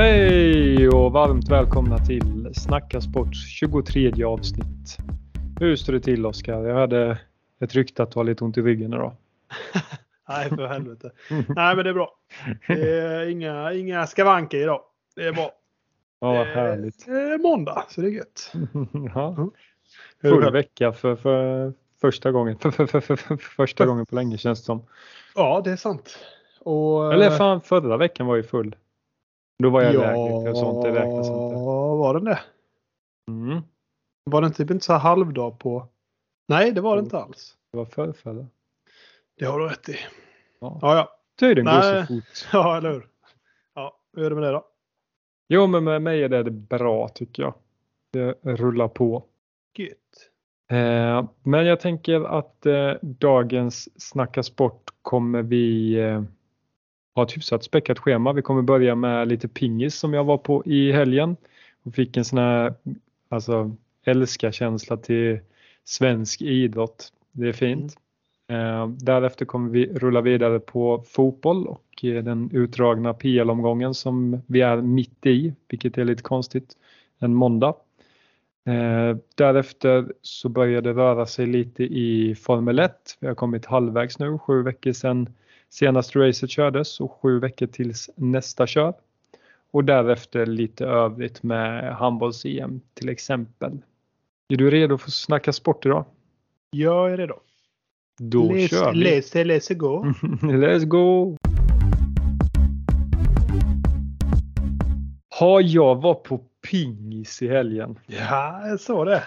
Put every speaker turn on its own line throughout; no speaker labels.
Hej och varmt välkomna till Snacka Sport 23 avsnitt. Hur står det till Oskar? Jag hade ett rykte att du har lite ont i ryggen idag.
Nej, för helvete. Nej, men det är bra. Det är inga, inga skavanker idag. Det är bra.
Ja, vad härligt.
Det är måndag, så det är gött.
ja.
Mm.
Full vecka för, för första gången. För, för, för, för, för första gången på länge känns det som.
Ja, det är sant. Och,
Eller fan, förra veckan var ju full. Då var jag
ja,
lägre och sånt. Det räknas inte.
var den det?
Mm.
Var den typ inte så här halvdag på? Nej, det var det inte alls.
Det var förrförra.
Det har du rätt i.
Ja.
Ja, ja.
Tiden går så fort.
Ja, eller hur? Ja, hur är det med det då?
Jo, men med mig är det bra tycker jag. Det rullar på.
Gött.
Eh, men jag tänker att eh, dagens Snacka Sport kommer vi eh, ha ett hyfsat späckat schema. Vi kommer börja med lite pingis som jag var på i helgen och fick en sån här alltså, älskarkänsla till svensk idrott. Det är fint. Eh, därefter kommer vi rulla vidare på fotboll och eh, den utdragna PL-omgången som vi är mitt i, vilket är lite konstigt, en måndag. Eh, därefter så börjar det röra sig lite i Formel 1. Vi har kommit halvvägs nu, sju veckor sedan senaste racet kördes och sju veckor tills nästa kör. Och därefter lite övrigt med handbolls-EM till exempel. Är du redo för att snacka sport idag?
Jag är redo.
Då
let's,
kör vi!
Let's, let's go.
Let's go! Har jag var på pingis i helgen?
Ja, jag såg det.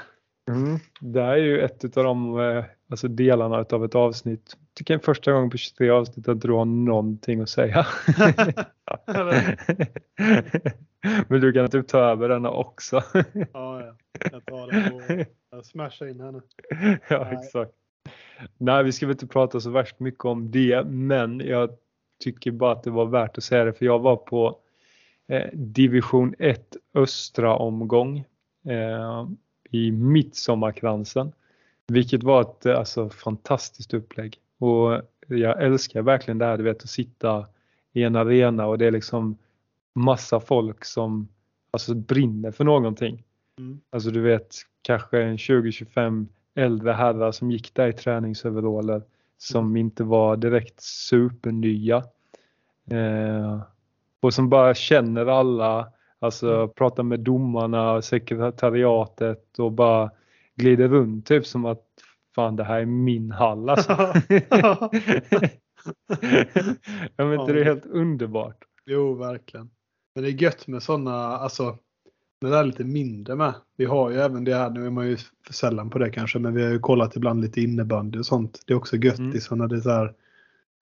Mm. Det här är ju ett av de eh, alltså delarna av ett avsnitt. Tycker jag är första gången på 23 avsnitt att du har någonting att säga. Men du kan typ ta över denna också.
Ja, ja. Jag tar det på. Jag smashar in henne.
ja,
Nej.
exakt. Nej, vi ska väl inte prata så värst mycket om det, men jag tycker bara att det var värt att säga det för jag var på eh, division 1 östra omgång eh, i Midsommarkransen. Vilket var ett eh, alltså, fantastiskt upplägg. Och jag älskar verkligen det här du vet att sitta i en arena och det är liksom massa folk som alltså, brinner för någonting.
Mm.
Alltså du vet kanske en 20-25 äldre herrar som gick där i träningsoveraller som inte var direkt supernya. Eh, och som bara känner alla, alltså
Mm.
pratar med domarna, sekretariatet och bara glider runt typ som att fan det här är min hall alltså. Jag vet inte, det är helt underbart.
jo, verkligen. Men det är gött med sådana, alltså, när det är lite mindre med. Vi har ju även det här, nu är man ju för sällan på det kanske, men vi har ju kollat ibland lite innebandy och sånt. Det är också gött
Mm.
liksom när det är så här,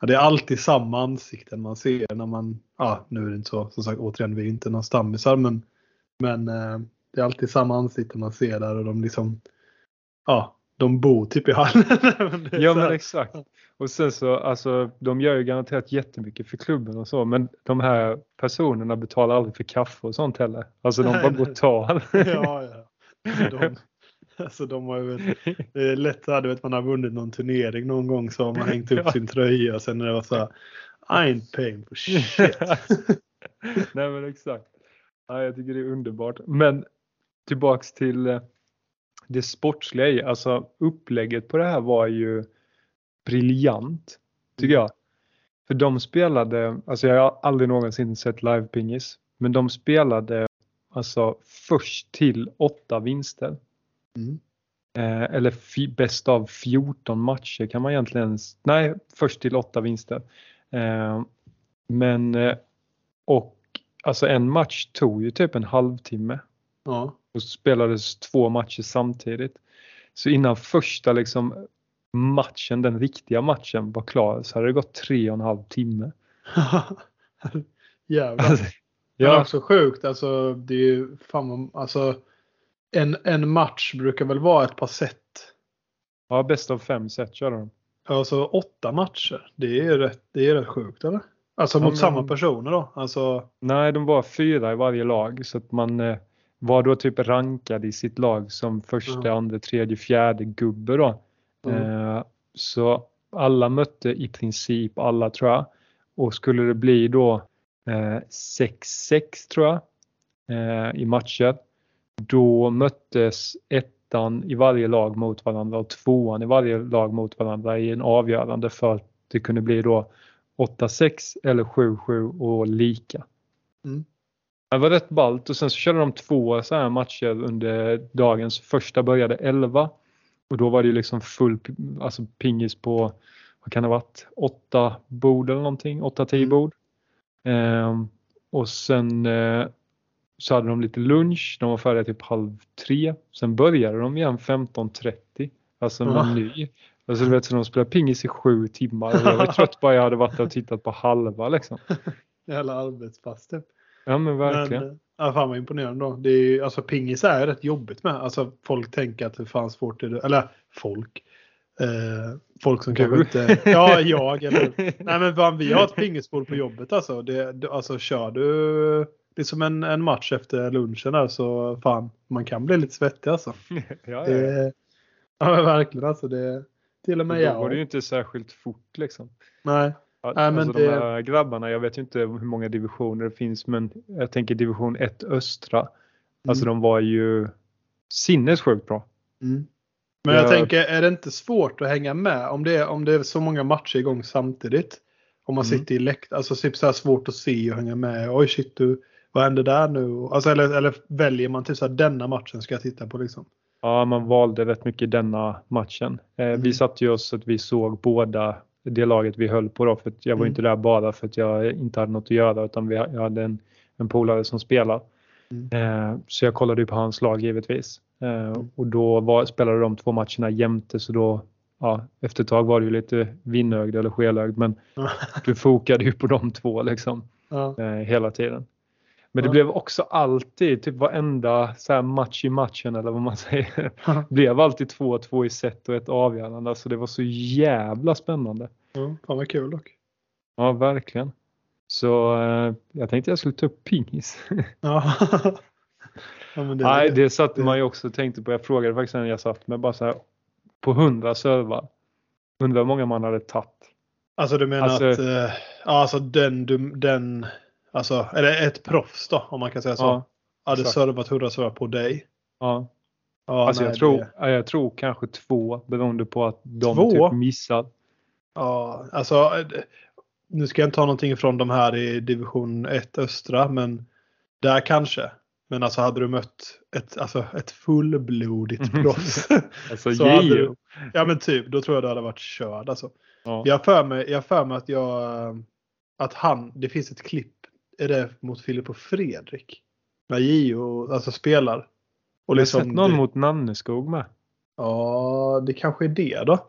ja, det är alltid samma ansikten man ser när man, ja nu är det inte så, som sagt återigen vi är inte några stammisar men, men eh, det är alltid samma ansikten man ser där och de liksom, ja, de bor typ i hallen.
Ja men exakt. Och sen så, alltså de gör ju garanterat jättemycket för klubben och så, men de här personerna betalar aldrig för kaffe och sånt heller. Alltså de bara går och tar.
ja, ja. De, alltså de har ju, det är lätt du vet, man har vunnit någon turnering någon gång så har man hängt upp sin tröja och sen när det var så här, I ain't paying for shit.
Nej men exakt. Ja, jag tycker det är underbart. Men tillbaks till eh, det sportsliga i, alltså upplägget på det här var ju briljant tycker jag. För de spelade, alltså jag har aldrig någonsin sett live-pingis, men de spelade alltså först till åtta vinster.
Mm.
Eh, eller bäst av 14 matcher kan man egentligen, nej först till åtta vinster. Eh, men eh, och alltså en match tog ju typ en halvtimme
Ja.
Och spelades två matcher samtidigt. Så innan första liksom matchen, den riktiga matchen var klar så hade det gått tre och en halv timme.
Jävlar.
Alltså,
Det är
ja,
också sjukt. Alltså, det är ju fan, alltså, en, en match brukar väl vara ett par set.
ja, bäst av fem set körde de.
Alltså åtta matcher. Det är rätt, det är rätt sjukt eller? Alltså
Ja,
mot
men-
samma personer då? Alltså,
Nej, de var fyra i varje lag så att man eh, var då typ rankad i sitt lag som första,
Ja.
andra, tredje, fjärde gubbe då.
Mm.
Eh, så alla mötte i princip alla tror jag. Och skulle det bli då 6-6 tror jag i matcher. Då möttes ettan i varje lag mot varandra och tvåan i varje lag mot varandra i en avgörande för att det kunde bli då 8-6 eller 7-7 och lika. Mm. Det var rätt ballt och sen så körde de två så här matcher under dagens. Första började 11 och då var det liksom full alltså pingis på, vad kan det ha varit, åtta bord eller någonting, åtta tio mm. bord. Eh, och sen eh, så hade de lite lunch, de var färdiga typ halv tre. Sen började de igen 15.30, alltså mm. ny. Alltså du vet, så de spelade pingis i sju timmar och jag var trött bara jag hade varit där och tittat på halva liksom.
Jävla arbetspass typ.
Ja men verkligen. Men,
ja, fan vad imponerande då. Det är, alltså pingis är rätt jobbigt med. Alltså folk tänker att det fanns svårt. Eller folk. Eh, folk som kanske inte... Ja, jag. Eller, nej men fan, vi har ett pingisbord på jobbet alltså. Det, alltså kör du det är som en, en match efter lunchen där så fan, man kan bli lite svettig alltså. ja, ja. Det, ja verkligen alltså. Det, till och med
jag. Då går det ju inte särskilt fort liksom.
Nej.
Nej, men alltså, det... De här grabbarna, jag vet ju inte hur många divisioner det finns men jag tänker division 1 östra. Alltså, mm. Alltså de var ju sinnessjukt bra.
Mm. Men jag, jag, tänker, är det inte svårt att hänga med om det är, om det är så många matcher igång samtidigt? Om man mm. sitter i läkt, alltså typ så här svårt att se och hänga med. Oj shit, du, vad händer där nu? Alltså, eller, eller väljer man typ så här, denna matchen ska jag titta på liksom?
Ja, man valde rätt mycket denna matchen. Eh, mm. Vi satte ju oss så att vi såg båda det laget vi höll på då. För jag var mm. inte där bara för att jag inte hade något att göra utan vi, jag hade en, en polare som spelade. Mm. Eh, så jag kollade ju på hans lag givetvis. Eh, mm. och då var, spelade de två matcherna jämte så då ja, efter ett tag var det ju lite vinnögd eller skelögd men du fokade ju på de två liksom ja. eh, hela tiden. Men det blev också alltid, typ varenda så här match i matchen eller vad man säger, blev alltid 2-2 i set och ett avgörande. Alltså det var så jävla spännande.
Ja, fan vad kul dock.
Ja, verkligen. Så eh, jag tänkte jag skulle ta upp pingis. Ja. ja det, Nej, det, det. man ju också och tänkte på. Jag frågade faktiskt när jag satt med bara så här på 100 servar. Undrar hur många man hade tagit.
Alltså du menar alltså, att, eh, alltså den, den Alltså, eller ett proffs då, om man kan säga så. Ja, hade servat 100 servar på dig.
Ja. ja alltså nej, jag, tror, det... jag tror kanske två beroende på att de två? typ missat.
Ja, alltså nu ska jag inte ta någonting från de här i division 1 östra, men där kanske. Men alltså hade du mött ett, alltså ett fullblodigt proffs.
alltså så hade du,
Ja men typ, då tror jag du hade varit körd alltså. Ja. Jag för mig, jag för mig att jag, att han, det finns ett klipp är det mot Filip och Fredrik. När Gio alltså spelar.
Och liksom, har sett någon det... mot Nanneskog med?
Ja, det kanske är det då.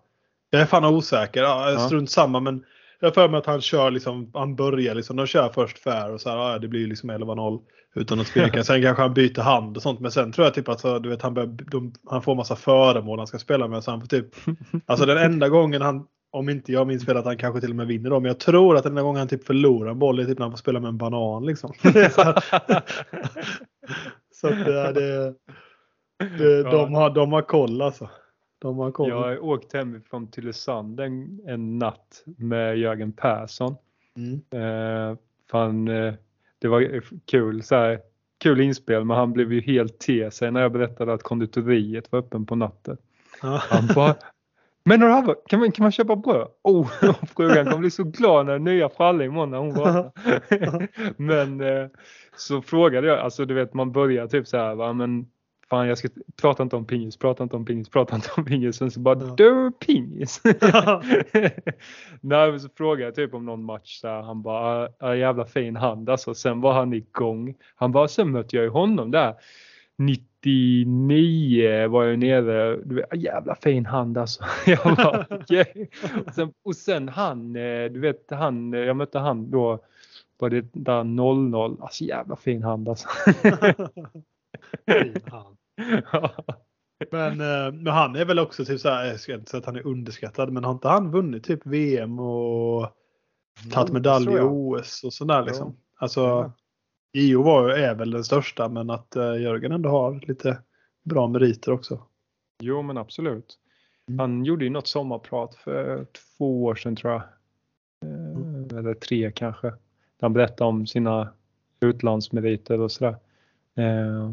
Jag är fan osäker. Ja. Strunt samma men jag för mig att han kör liksom, han börjar liksom, de kör först fair och så här, ja, det blir liksom 11-0 utan att spela. Sen kanske han byter hand och sånt men sen tror jag typ att du vet, han, börjar, de, han får massa föremål han ska spela med. Så han får typ, alltså den enda gången han om inte jag minns fel att han kanske till och med vinner då. Men jag tror att den gången han typ förlorar en boll är typ när han får spela med en banan liksom. så att det, det, det, de, har, de har koll alltså. De har koll.
Jag har åkt hemifrån Tylösand en, en natt med Jörgen Persson. Mm. Eh, fan, eh, det var kul, så här, kul inspel men han blev ju helt te sig när jag berättade att konditoriet var öppen på natten. Han bara, men några kan man, kan man köpa bröd? Oh, frugan kommer bli så glad när nya fralla imorgon när hon vaknar. men eh, så frågade jag, alltså du vet man börjar typ så här va, men fan jag ska prata inte om pingis, prata inte om pingis, prata inte om pingis. Sen så bara ja. du pingis. Nej så frågade jag typ om någon match så här, han bara, jävla fin hand alltså. Sen var han igång. Han bara, sen mötte jag ju honom där 99 var jag nere. Du vet, jävla fin hand alltså. Jag bara, okay. och, sen, och sen han, eh, du vet han, eh, jag mötte han då var det där 00. Alltså jävla fin hand alltså.
fin hand. Men, eh, men han är väl också typ så här, jag ska inte säga att han är underskattad, men har inte han vunnit typ VM och tagit medalj i OS och sådär liksom? Alltså, JO var, är väl den största men att uh, Jörgen ändå har lite bra meriter också.
Jo men absolut. Mm. Han gjorde ju något sommarprat för två år sedan tror jag. Mm. Eller tre kanske. han berättade om sina utlandsmeriter och sådär. Eh,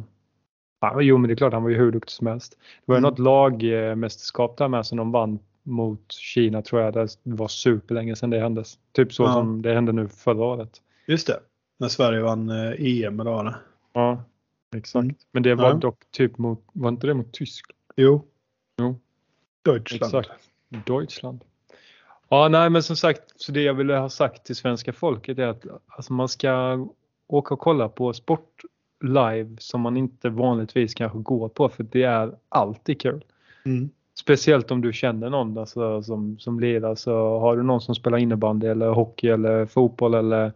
ja, jo men det är klart han var ju hur duktig som helst. Det var ju
Mm.
något lagmästerskap där med som de vann mot Kina tror jag. Det var superlänge sedan det hände. Typ så
Ja.
som det hände nu förra året.
Just det. När Sverige vann eh, EM eller vad?
Ja, exakt.
Mm.
Men det var
Ja.
dock typ mot, var inte det mot Tyskland?
Jo.
Jo.
Deutschland.
Exakt. Deutschland. Ja, nej, men som sagt, så det jag ville ha sagt till svenska folket är att alltså, man ska åka och kolla på sport live som man inte vanligtvis kanske går på för det är alltid kul.
Mm.
Speciellt om du känner någon alltså, som, som lirar så har du någon som spelar innebandy eller hockey eller fotboll eller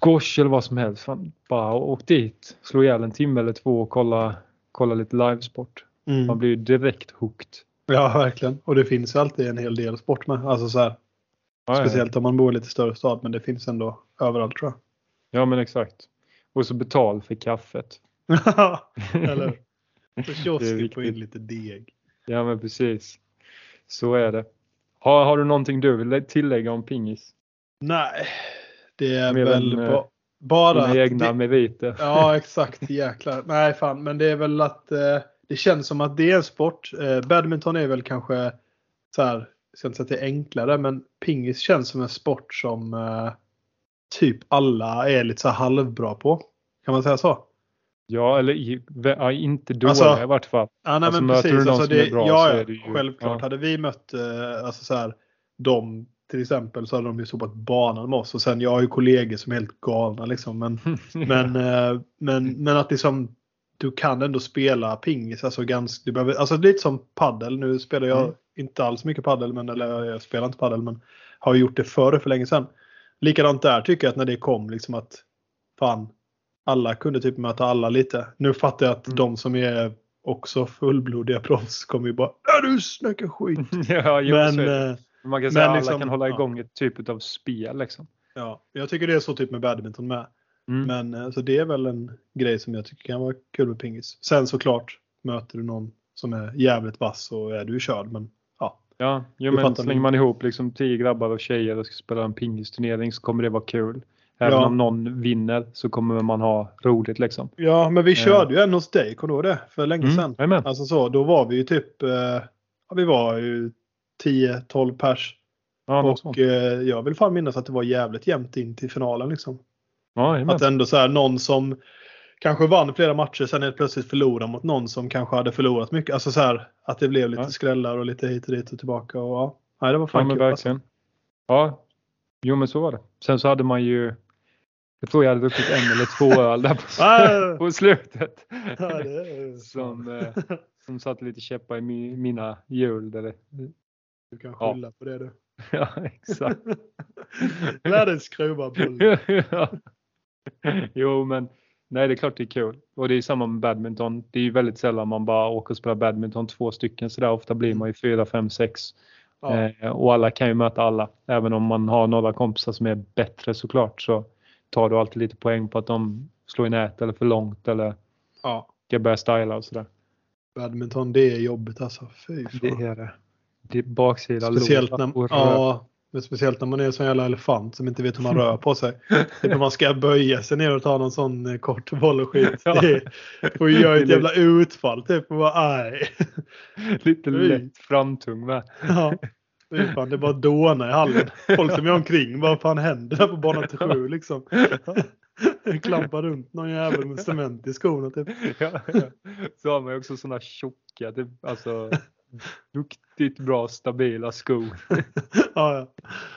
squash eller vad som helst. Fan, bara åk dit, slå ihjäl en timme eller två och kolla, kolla lite livesport. Man
Mm.
blir ju direkt hooked.
Ja, verkligen. Och det finns alltid en hel del sport med. Alltså så här,
Ja, ja, ja.
speciellt om man bor i lite större stad, men det finns ändå överallt tror
Ja men exakt. Och så betal för kaffet.
jag. Eller På kiosken få in lite deg.
Ja men precis. Så är det. Har, har du någonting du vill tillägga om pingis?
Nej, det är
Mer
väl
än,
ba-
eh,
bara
Dina egna
det,
meriter?
Ja, exakt. Jäklar. Nej, fan. Men det är väl att eh, det känns som att det är en sport. Eh, badminton är väl kanske så här, jag ska inte säga att det är enklare, men pingis känns som en sport som eh, typ alla är lite så halvbra på. Kan man säga så?
Ja eller ja, inte dåliga
Alltså,
i vart fall.
Ja, nej,
Alltså,
men
möter du
precis.
någon
Alltså,
som
det,
är bra
ja,
så är det ju-
självklart.
ja.
Hade vi mött eh, alltså, så här, dem till exempel så hade de ju sopat banan med oss. Och sen jag har ju kollegor som är helt galna liksom. Men, men, eh, men, men att liksom du kan ändå spela pingis. Alltså, ganska, du behöver, alltså lite som paddel. Nu spelar jag
Mm.
inte alls mycket paddel, men, eller jag spelar inte paddel men har gjort det förr för länge sedan. Likadant där tycker jag att när det kom liksom att fan alla kunde typ möta alla lite. Nu fattar jag att
Mm.
de som är också fullblodiga proffs kommer ju bara Är du snackar skit.
ja, jo,
men eh,
man kan säga
men liksom,
alla kan hålla
ja.
igång ett typ av spel liksom.
ja, jag tycker det är så typ med badminton med.
Mm.
Men eh, så det är väl en grej som jag tycker kan vara kul med pingis. Sen såklart möter du någon som är jävligt vass så är du körd. Men ja,
Ja, jo, men slänger man ihop liksom tio grabbar och tjejer och ska spela en pingisturnering så kommer det vara kul. Även
Ja.
om någon vinner så kommer man ha roligt liksom.
ja men vi körde ju en hos dig, kommer du ihåg det? För länge
Mm,
sedan.
jajamän.
Alltså så, då var vi ju typ, eh, ja, vi var ju 10-12 pers.
Ja.
Och eh, jag vill fan minnas att det var jävligt jämnt in till finalen liksom.
Ja, jajamän.
Att ändå så här någon som kanske vann flera matcher sen helt plötsligt förlorade mot någon som kanske hade förlorat mycket. Alltså så här att det blev lite
Ja.
skrällar och lite hit och dit och tillbaka. Och, ja. Nej, det var
Ja,
fan
men
kul. Alltså.
verkligen. Ja, jo men så var det. Sen så hade man ju, jag tror jag hade druckit en eller två öl där
Ah!
på, på slutet.
Ja,
Som, eh, som satte lite käppar i mi, mina hjul. Där det,
Du kan
Ja.
skylla på det du.
ja, exakt.
Lär dig skruva
ja. Jo, men nej, det är klart det är kul. Och det är samma med badminton. Det är ju väldigt sällan man bara åker och spelar badminton två stycken sådär. Ofta blir man ju fyra, fem, sex.
Ja.
Eh, och alla kan ju möta alla. Även om man har några kompisar som är bättre såklart så tar du alltid lite poäng på att de slår i nät eller för långt eller
ja.
ska börja styla och sådär.
Badminton, det är jobbigt alltså. Fy
Det
fan.
är det. Det baksida
Speciellt när,
och
ja, men speciellt när man är en sån jävla elefant som inte vet hur man rör på sig. Typ man ska böja sig ner och ta någon sån eh, kort boll och skit.
Ja.
Det, och göra ett jävla utfall typ och bara aj.
Lite lätt framtung med.
Ja. Fy fan, det är bara dåna i hallen. Folk som är omkring, vad fan händer där på bana till sju liksom? Klampar runt någon jävel med cement i skorna typ.
ja, ja. Så har man ju också sådana tjocka, typ, alltså duktigt bra stabila skor.
Ja,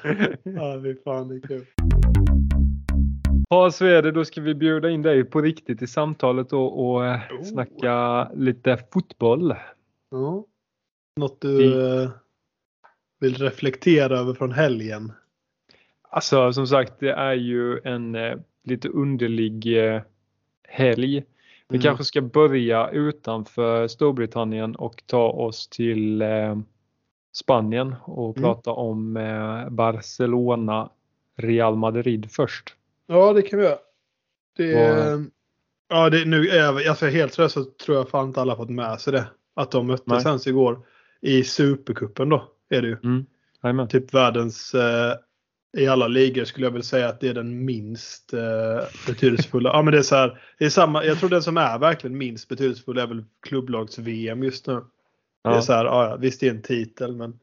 ja. Ja, fy fan det är kul.
Ja, så är det. Då ska vi bjuda in dig på riktigt i samtalet och, och eh,
Oh.
snacka lite fotboll.
Ja. Något du
Vi-
eh, vill reflektera över från helgen?
Alltså som sagt, det är ju en eh, lite underlig helg. Vi
Mm.
kanske ska börja utanför Storbritannien och ta oss till eh, Spanien och
Mm.
prata om eh, Barcelona Real Madrid först.
Ja, det kan vi göra. Det,
Vad-
ja, det, nu är jag, alltså helt seriöst så tror jag fan inte alla fått med sig det. Att de möttes ens igår i Supercupen då. Är det ju.
Mm.
Typ världens eh, i alla ligor skulle jag väl säga att det är den minst eh, betydelsefulla. ja, men det är så här, det är samma, jag tror den som är verkligen minst betydelsefull är väl klubblags-VM just nu. Ja. Det är så här, ja, visst det är en titel men,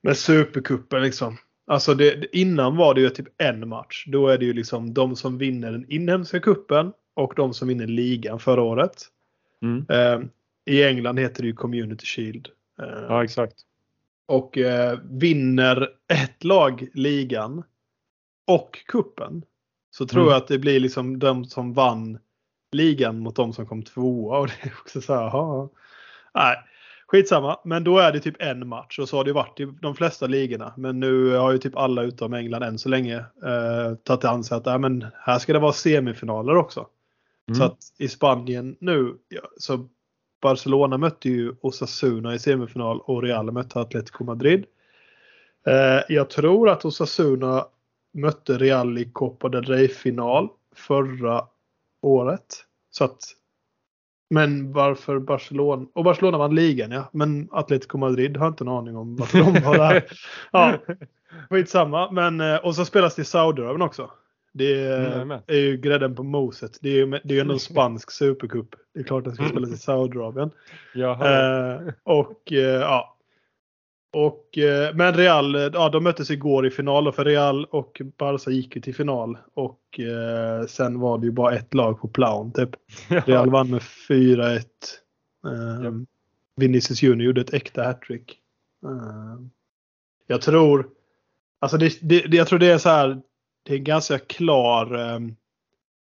men Supercupen liksom. Alltså det, innan var det ju typ en match. Då är det ju liksom de som vinner den inhemska kuppen och de som vinner ligan förra året. Mm. Eh, I England heter det ju Community Shield.
Eh, ja exakt.
Och eh, vinner ett lag ligan och kuppen så tror mm. jag att det blir liksom de som vann ligan mot de som kom tvåa. Och det är också så här, Nej, skitsamma. Men då är det typ en match och så har det varit i de flesta ligorna. Men nu har ju typ alla utom England än så länge eh, tagit an sig att äh, men här ska det vara semifinaler också. Mm. Så att i Spanien nu ja, så Barcelona mötte ju Osasuna i semifinal och Real mötte Atletico Madrid. Eh, jag tror att Osasuna mötte Real i Copa del Rey-final förra året. Så att, men varför Barcelona? Och Barcelona vann ligan ja. Men Atletico Madrid har inte en aning om varför de var där. Ja, skitsamma. Men, eh, och så spelas det i Saudiarabien också. Det är, mm, är ju grädden på moset. Det är ju det är ändå en spansk supercup. Det är klart den ska spelas i Saudiarabien. Eh, och eh, ja. Och, eh, men Real, ja de möttes igår i final för Real och Barca gick ju till final. Och eh, sen var det ju bara ett lag på plan typ. Real vann med 4-1. Eh, yep. Vinicius Junior gjorde ett äkta hattrick. Eh, jag tror, alltså det, det, jag tror det är så här det är en ganska klar, ehm,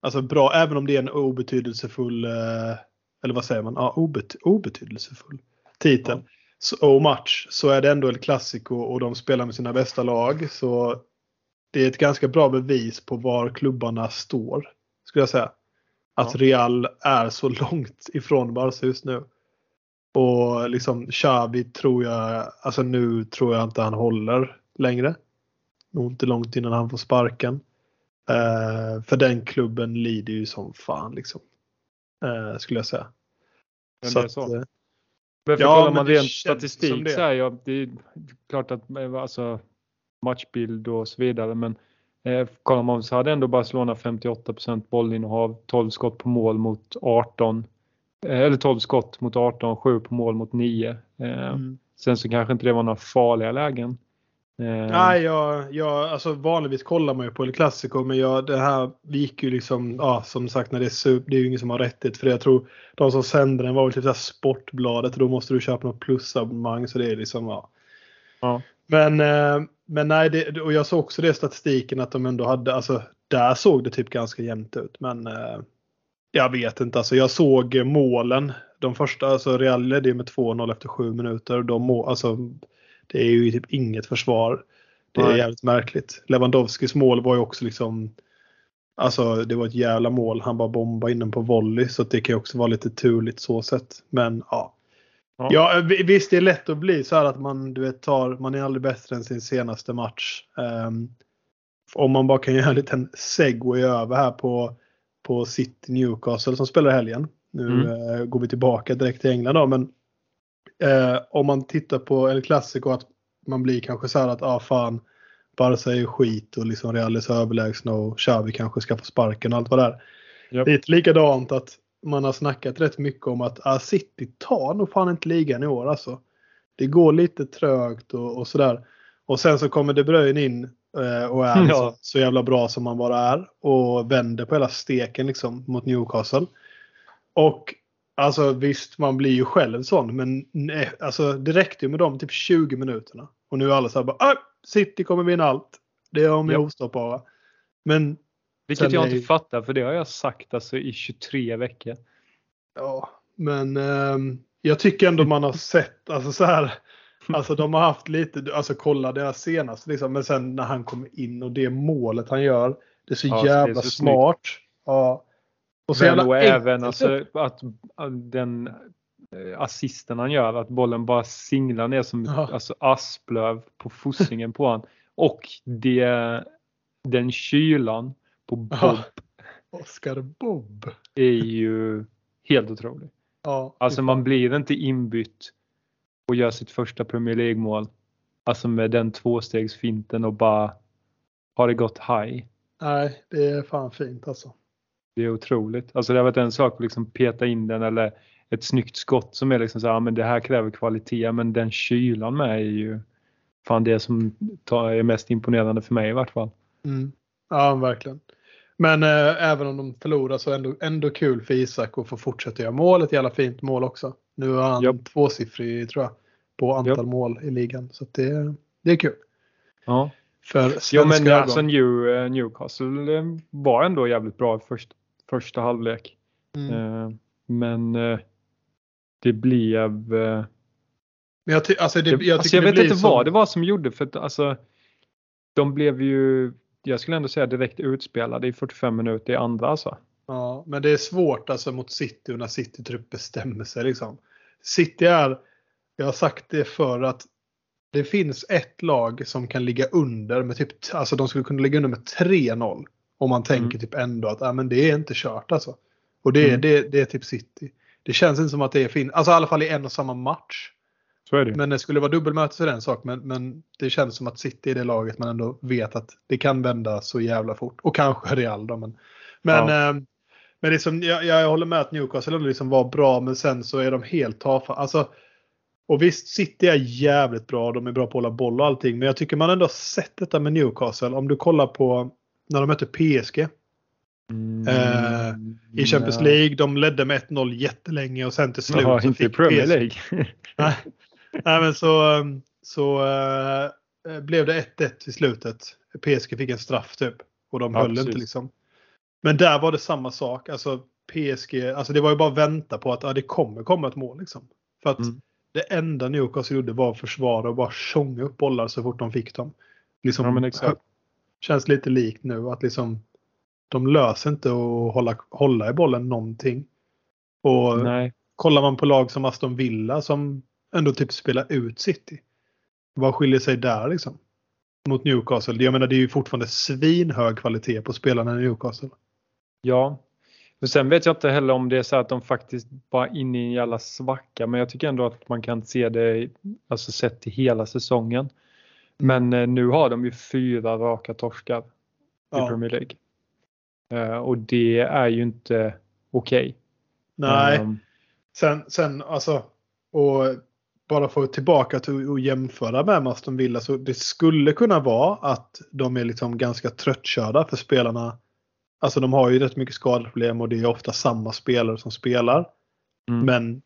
alltså bra, även om det är en obetydelsefull, eh, eller vad säger man, ja, obet, obetydelsefull titel ja. och match så är det ändå El Clasico och de spelar med sina bästa lag. Så det är ett ganska bra bevis på var klubbarna står, skulle jag säga. Att ja. Real är så långt ifrån Barca just nu. Och liksom Xavi tror jag, alltså nu tror jag inte han håller längre nog inte långt innan han får sparken. Uh, för den klubben lider ju som fan liksom. Uh, skulle jag säga.
Men så det är så. Att, uh, Varför ja, kollar man rent statistik så är ja, det är klart att alltså, matchbild och så vidare men eh, kollar man så hade ändå Barcelona 58% bollinnehav, 12 skott på mål mot 18 eh, eller 12 skott mot 18, 7 på mål mot 9. Eh, mm. Sen så kanske inte det var några farliga lägen.
Eh. Nej, jag, jag, alltså vanligtvis kollar man ju på El Clasico men jag, det här gick ju liksom, ja som sagt när det är SUP, det är ju ingen som har rättighet för det. Jag tror de som sände den var väl typ så Sportbladet och då måste du köpa något plusabonnemang så det är liksom, ja. ja. Men, eh, men nej, det, och jag såg också det i statistiken att de ändå hade, alltså där såg det typ ganska jämnt ut men eh, jag vet inte, alltså jag såg målen. De första, alltså Real ledde med 2-0 efter 7 minuter. De må, alltså det är ju typ inget försvar. Det är Nej. jävligt märkligt. Lewandowskis mål var ju också liksom Alltså det var ett jävla mål. Han bara bombade in den på volley så det kan ju också vara lite turligt så sett. Men ja. Ja. ja visst det är lätt att bli så här att man du vet tar, man är aldrig bättre än sin senaste match. Um, om man bara kan göra en liten segway över här på, på City Newcastle som spelar helgen. Nu mm. uh, går vi tillbaka direkt till England då men eh, om man tittar på El Clasico att man blir kanske så här att ah fan Barca är skit och liksom Real är så överlägsna och Xavi kanske ska få sparken och allt vad det är. Yep. Är likadant att man har snackat rätt mycket om att ah, City tar nog fan inte ligan i år alltså. Det går lite trögt och, och sådär. Och sen så kommer De Bruyne in eh, och är ja. så, så, jävla bra som man bara är och vänder på hela steken liksom mot Newcastle. Och Alltså visst, man blir ju själv sån, men nej, alltså, det räckte ju med de typ 20 minuterna. Och nu är alla så här bara, ah, City kommer vinna allt. Det är de är ostoppbara. Men
Vilket jag är... inte fattar, för det har jag sagt alltså i 23 veckor.
Ja, men eh, jag tycker ändå man har sett, alltså så här, alltså de har haft lite, alltså kolla deras senaste liksom, men sen när han kommer in och det målet han gör, det är så ja, jävla är så smart. Ja.
Och så jävla och även alltså, att, den eh, assisten han gör, att bollen bara singlar ner som ja. alltså, asplöv på fossingen på honom. Och det, den kylan på Bob. Ja.
Oscar Bob.
Är ju helt otrolig. Ja, alltså man blir inte inbytt och gör sitt första Premier League mål. Alltså med den tvåstegsfinten och bara har det gått high.
Nej, det är fan fint alltså.
Det är otroligt. Alltså det har varit en sak att liksom peta in den eller ett snyggt skott som är liksom så här, men det här kräver kvalitet men den kylan med är ju fan det som är mest imponerande för mig i vart fall.
Mm. Ja, verkligen. Men eh, även om de förlorar så är det ändå, ändå kul för Isak att få fortsätta göra mål. Ett jävla fint mål också. Nu har han yep. tvåsiffrig tror jag på antal yep. mål i ligan. Så det, det är kul.
Ja.
För
ja men alltså New, eh, Newcastle eh, var ändå jävligt bra först, första halvlek. Mm. Eh, men eh, det blev eh,
men jag, alltså det, jag,
alltså jag vet inte som... vad det var som gjorde för att alltså de blev ju, jag skulle ändå säga direkt utspelade i 45 minuter i andra alltså.
Ja, men det är svårt alltså mot City och när City typ bestämmer sig liksom. City är, jag har sagt det för att det finns ett lag som kan ligga under med typ, alltså de skulle kunna ligga under med 3-0. Om man tänker mm. typ ändå att ah, men det är inte kört alltså. Och det, mm. det, det är typ City. Det känns inte som att det är fint, alltså i alla fall i en och samma match.
Så är det.
Men det skulle vara dubbelmöte så är det en sak. Men, men det känns som att City är det laget man ändå vet att det kan vända så jävla fort. Och kanske Real då. Men, men, ja. eh, men liksom, jag, jag håller med att Newcastle liksom var bra men sen så är de helt tafatta. Alltså, och visst, City är jävligt bra. De är bra på att hålla boll och allting. Men jag tycker man ändå har sett detta med Newcastle. Om du kollar på när de mötte PSG. Mm, eh, I Champions League. De ledde med 1-0 jättelänge och sen till slut.
Ja, inte i Premier League.
Nej, men så, så äh, blev det 1-1 i slutet. PSG fick en straff typ. Och de ja, höll precis. inte liksom. Men där var det samma sak. Alltså PSG, alltså det var ju bara att vänta på att ja, det kommer komma ett mål liksom. För att mm. det enda Newcastle gjorde var att försvara och bara tjonga upp bollar så fort de fick dem. Liksom, ja. Känns lite likt nu att liksom de löser inte att hålla, hålla i bollen någonting. Och Nej. kollar man på lag som Aston Villa som ändå typ spela ut City. Vad skiljer sig där liksom? Mot Newcastle. Jag menar det är ju fortfarande svinhög kvalitet på spelarna i Newcastle.
Ja. Men sen vet jag inte heller om det är så att de faktiskt bara är inne i en jävla svacka. Men jag tycker ändå att man kan se det alltså sett till hela säsongen. Men eh, nu har de ju fyra raka torskar i ja. Premier League. Uh, och det är ju inte okej. Okay.
Nej. Um, sen, sen alltså, och bara få tillbaka till att jämföra med Aston Villa så det skulle kunna vara att de är liksom ganska tröttkörda för spelarna. Alltså de har ju rätt mycket skadeproblem och det är ofta samma spelare som spelar. Mm. Men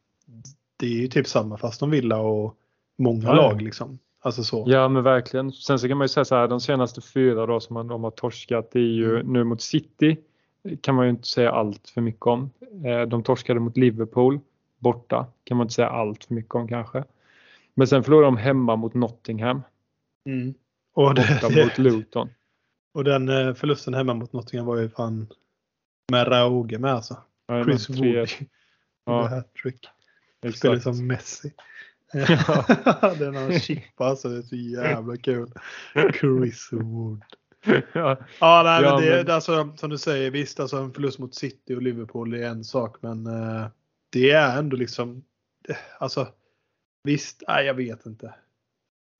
det är ju typ samma för Aston Villa och många ja. lag liksom. Alltså så.
Ja men verkligen. Sen så kan man ju säga så här de senaste fyra då som man, de har torskat det är ju mm. nu mot City. Kan man ju inte säga allt för mycket om. Eh, de torskade mot Liverpool borta. Kan man inte säga allt för mycket om kanske. Men sen förlorade de hemma mot Nottingham.
Mm. Och det,
borta mot Luton.
Och den eh, förlusten hemma mot Nottingham var ju fan med råge med alltså. Ja, Chris Wood ja. hattrick. Spelar som Messi. Ja. den har chippa alltså, det är så jävla kul. Chris Wood. ja, ja, nej, ja, men det, men... Alltså, som du säger, visst alltså en förlust mot City och Liverpool är en sak men uh, det är ändå liksom, alltså visst, nej jag vet inte.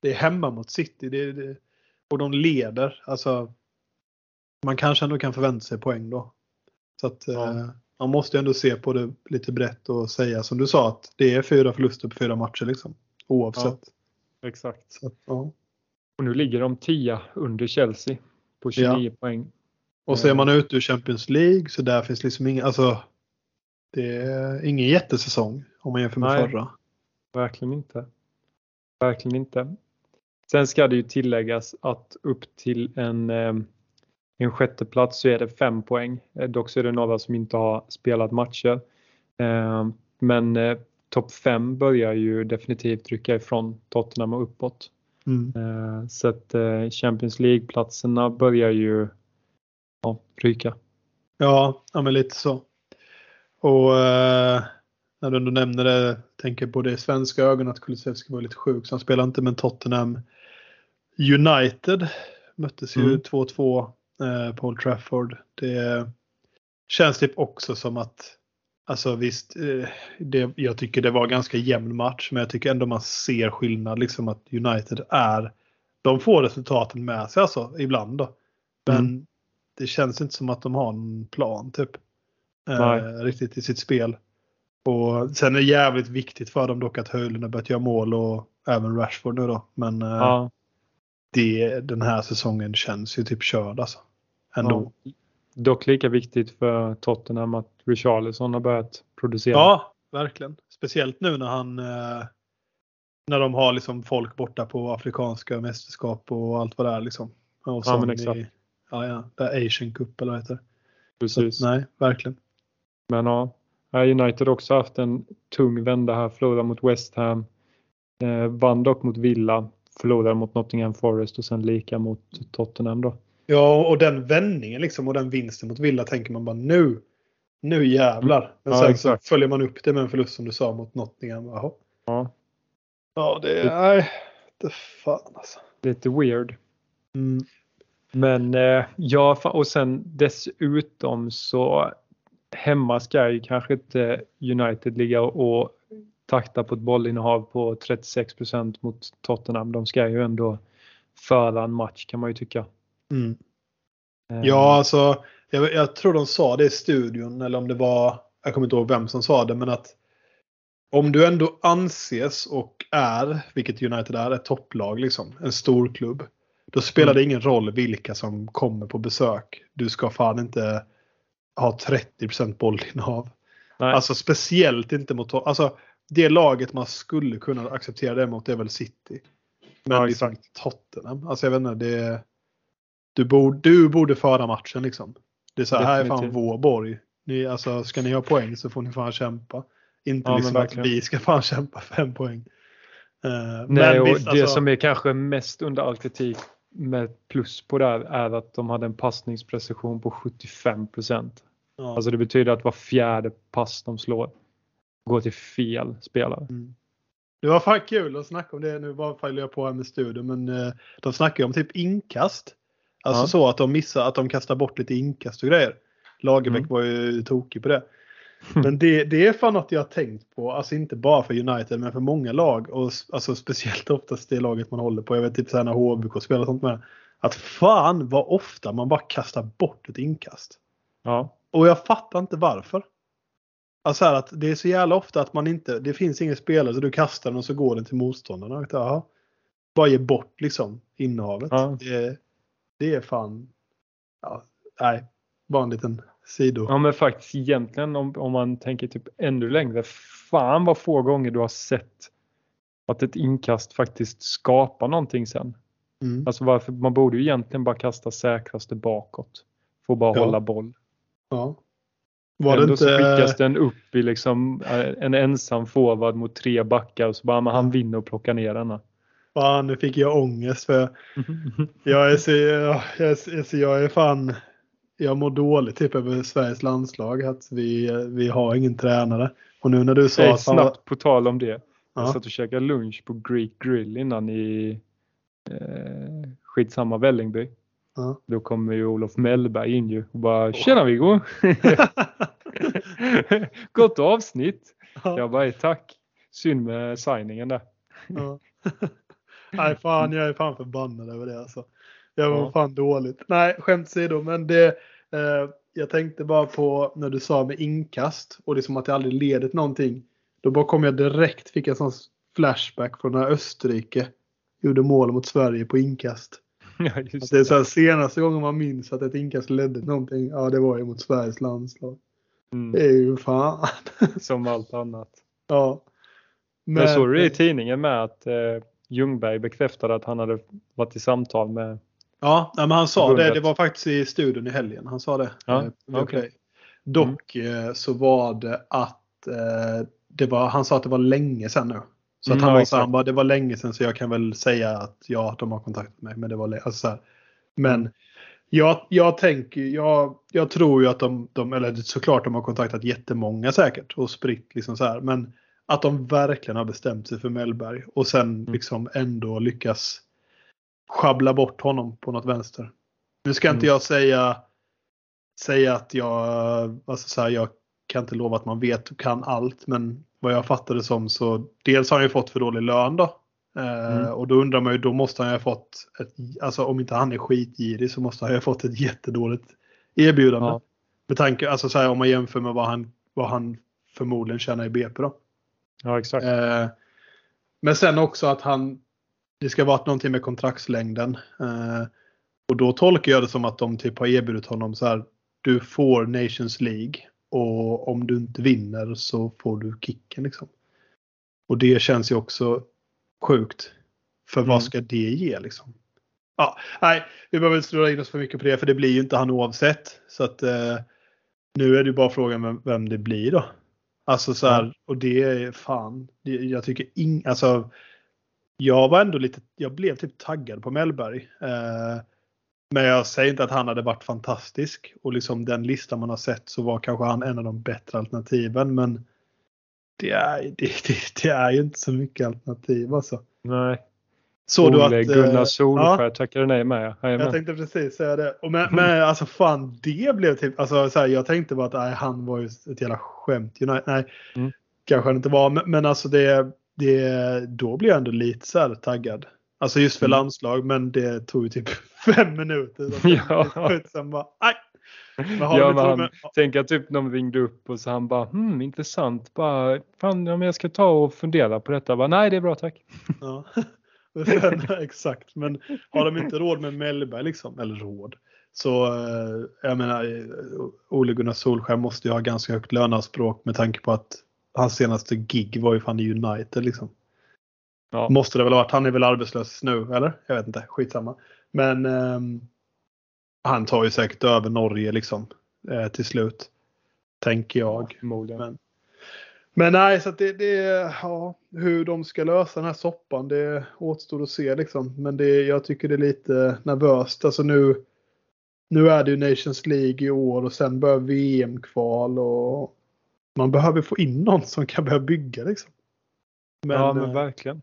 Det är hemma mot City det, det, och de leder. Alltså, man kanske ändå kan förvänta sig poäng då. Så att ja. eh, man måste ändå se på det lite brett och säga som du sa att det är fyra förluster på fyra matcher liksom. Oavsett.
Ja, exakt.
Så, ja.
Och nu ligger de 10 under Chelsea på 29 ja. poäng.
Och så är man ute ur Champions League så där finns liksom ingen, alltså det är ingen jättesäsong om man jämför med Nej, förra.
Verkligen inte. Verkligen inte. Sen ska det ju tilläggas att upp till en, eh, en sjätte plats så är det fem poäng. Eh, dock så är det några som inte har spelat matcher. Eh, men topp fem börjar ju definitivt rycka ifrån Tottenham och uppåt. Mm. Så att Champions League-platserna börjar ju ja, ryka.
Ja, ja men lite så. Och eh, när du ändå nämner det, tänker på det svenska ögon att Kulusevski var lite sjuk så han spelar inte med Tottenham. United möttes ju mm. 2-2 eh, på Old Trafford. Det känns typ också som att Alltså visst, eh, det, jag tycker det var ganska jämn match men jag tycker ändå man ser skillnad liksom att United är De får resultaten med sig alltså ibland då. Men
Mm.
det känns inte som att de har en plan typ. Eh, riktigt i sitt spel. Och sen är det jävligt viktigt för dem dock att Höjlund har börjat göra mål och även Rashford nu då. Men eh,
Ja,
det, den här säsongen känns ju typ körd alltså. Ändå.
ja. Dock lika viktigt för Tottenham att Richarlison har börjat producera.
Ja, verkligen. Speciellt nu när han eh, när de har liksom folk borta på afrikanska mästerskap och allt vad det är liksom. Och
Ja, men exakt.
I, ja, ja, det är Asian Cup eller vad heter.
Precis.
Så, nej, verkligen.
Men ja, har United också haft en tung vända här. Förlorade mot West Ham. Eh, vann dock mot Villa. Förlorade mot Nottingham Forest och sen lika mot Tottenham då.
Ja, och den vändningen liksom och den vinsten mot Villa tänker man bara nu. Nu jävlar. Men
Ja,
sen
exakt.
så följer man upp det med en förlust som du sa mot Nottingham. Jaha.
Ja,
Ja, det är... Nej, det fan alltså.
lite weird.
Mm.
Men eh, ja, och sen dessutom så hemma ska ju kanske inte United ligga och takta på ett bollinnehav på 36% mot Tottenham. De ska ju ändå föra en match kan man ju tycka.
Mm.
Eh,
Ja, alltså jag, jag tror de sa det i studion eller om det var, jag kommer inte ihåg vem som sa det, men att om du ändå anses och är, vilket United är, ett topplag, liksom, en stor klubb. Då spelar
Mm.
det ingen roll vilka som kommer på besök. Du ska fan inte ha 30 bollinnehav.
nej,
Alltså speciellt inte mot, alltså det laget man skulle kunna acceptera det mot är väl City. Men
Ja,
liksom. Tottenham, alltså jag vet inte, det du, borde, du borde föra matchen liksom. Det är så här, här är fan vår borg. Ni, alltså, ska ni ha poäng så får ni fan kämpa. Inte
Ja,
liksom att vi ska fan kämpa fem poäng. Eh,
nej och
visst,
det
alltså,
som är kanske mest under all kritik med plus på det här är att de hade en passningsprecision på 75
ja.
Alltså det betyder att var fjärde pass de slår går till fel spelare.
Mm. Det var fan kul att snacka om det nu, bara följer jag på här med studion, men eh, de snackar ju om typ inkast. Alltså
Ja.
så att de missar, att de kastar bort lite inkast och grejer. Lagerbäck
Mm.
var ju tokig på det. Men det, det är fan något jag har tänkt på, alltså inte bara för United men för många lag och alltså speciellt oftast det laget man håller på. Jag vet typ så här när HBK spelar och sånt med. Att fan vad ofta man bara kastar bort ett inkast.
Ja,
Och jag fattar inte varför. Alltså att det är så jävla ofta att man inte, det finns ingen spelare så du kastar den och så går den till motståndarna. Och Jaha. Bara ge bort liksom innehavet.
Ja.
Det, det är fan, ja, nej, bara en liten sido.
ja men faktiskt egentligen om, om man tänker typ ännu längre. Fan vad få gånger du har sett att ett inkast faktiskt skapar någonting sen.
Mm.
Alltså varför, man borde ju egentligen bara kasta säkraste bakåt. Få bara
Ja.
hålla boll.
Ja. Var det
Ändå så
inte,
skickas den upp i liksom eh, en ensam forward mot tre backar och så bara men han vinner och plockar ner denna.
fan nu fick jag ångest för jag är så, jag, jag, är så, jag är fan, jag mår dåligt typ över Sveriges landslag att vi, vi har ingen tränare. Och nu när du sa att var-
snabbt på tal om det. Jag
Ja.
satt och käkade lunch på Greek Grill innan i eh, skitsamma Vällingby.
Ja.
Då kommer ju Olof Mellberg in ju och bara Tjena Viggo! Gott avsnitt! Jag bara tack! Synd med signingen där.
Ja. Nej fan, jag är fan förbannad över det alltså. Jag var
Ja.
fan dåligt. Nej, skämt åsido, men det. Eh, jag tänkte bara på när du sa med inkast och liksom att det aldrig leder till någonting. Då bara kom jag direkt, fick en sån flashback från när Österrike gjorde mål mot Sverige på inkast.
Ja, just
det är så här, senaste gången man minns att ett inkast ledde någonting, ja det var ju mot Sveriges landslag.
Mm,
Det är ju fan.
som allt annat.
ja.
Men såg du det i tidningen med att eh, Ljungberg bekräftade att han hade varit i samtal med
Ja, men han sa det. Det var faktiskt i studion i helgen. Han sa det.
Ja,
eh,
okej.
Play. Dock eh, så var det att eh, det var, han sa att det var länge sedan nu. Så
Mm,
han var så han bara, det var länge sedan så jag kan väl säga att ja, de har kontaktat mig. Men det var. Alltså, så här. Men
Mm.
jag, jag tänker, jag, jag tror ju att de, de, eller såklart de har kontaktat jättemånga säkert och spritt liksom så här. Men att de verkligen har bestämt sig för Mellberg och sen
Mm.
liksom ändå lyckas schabbla bort honom på något vänster. Nu ska inte
Mm.
jag säga, säga att jag, alltså så här, jag kan inte lova att man vet och kan allt, men vad jag fattade som så dels har han ju fått för dålig lön då. Eh,
Mm.
Och då undrar man ju, då måste han ju ha fått, ett, alltså om inte han är skitgirig så måste han ju ha fått ett jättedåligt erbjudande.
Ja.
Med tanke, alltså så här, om man jämför med vad han, vad han förmodligen tjänar i BP då.
Ja, exakt.
Eh, men sen också att han, det ska vara någonting med kontraktslängden. Eh, och då tolkar jag det som att de typ har erbjudit honom så här, du får Nations League och om du inte vinner så får du kicken liksom. Och det känns ju också sjukt. För
Mm.
vad ska det ge liksom? Ja, nej, vi behöver inte dra in oss för mycket på det för det blir ju inte han oavsett. Så att eh, nu är det ju bara frågan vem, vem det blir då. Alltså så här, och det är fan, det, jag tycker ing, alltså jag var ändå lite, jag blev typ taggad på Mellberg. Eh, men jag säger inte att han hade varit fantastisk och liksom den listan man har sett så var kanske han en av de bättre alternativen. Men det är, det, det, det är ju inte så mycket alternativ alltså.
Nej.
Så du att,
Ole
eh,
Gunnar Solskär
ja.
tackade nej med.
jag
Jajamän.
tänkte precis säga det. Och men, men alltså fan det blev typ, alltså så här, jag tänkte bara att nej, han var ju ett jävla skämt. Nej, nej
Mm.
kanske han inte var. Men, men alltså det, det, då blev jag ändå lite så här taggad. Alltså just för
Mm.
landslag men det tog ju typ fem minuter.
Ja.
Sen bara, aj.
Ja, tänk att typ de ringde upp och så han bara hmm, intressant. Bara, fan, ja, men jag ska ta och fundera på detta. Bara, Nej, det är bra tack.
Ja. Sen, exakt, men har de inte råd med Mellberg liksom, eller råd, så eh, jag menar eh, Ole Gunnar Solskjaer måste ju ha ganska högt löneanspråk med tanke på att hans senaste gig var ju fan i United liksom.
Ja.
Måste det väl ha varit. Han är väl arbetslös nu, eller? Jag vet inte, skitsamma. Men ehm, han tar ju säkert över Norge liksom eh, till slut. Tänker jag.
Förmodligen.
Men, men nej, så det, det ja, hur de ska lösa den här soppan det återstår att se liksom. Men det, jag tycker det är lite nervöst. Alltså nu, nu är det ju Nations League i år och sen börjar VM-kval och man behöver få in någon som kan börja bygga liksom. Men,
ja, men
eh,
verkligen.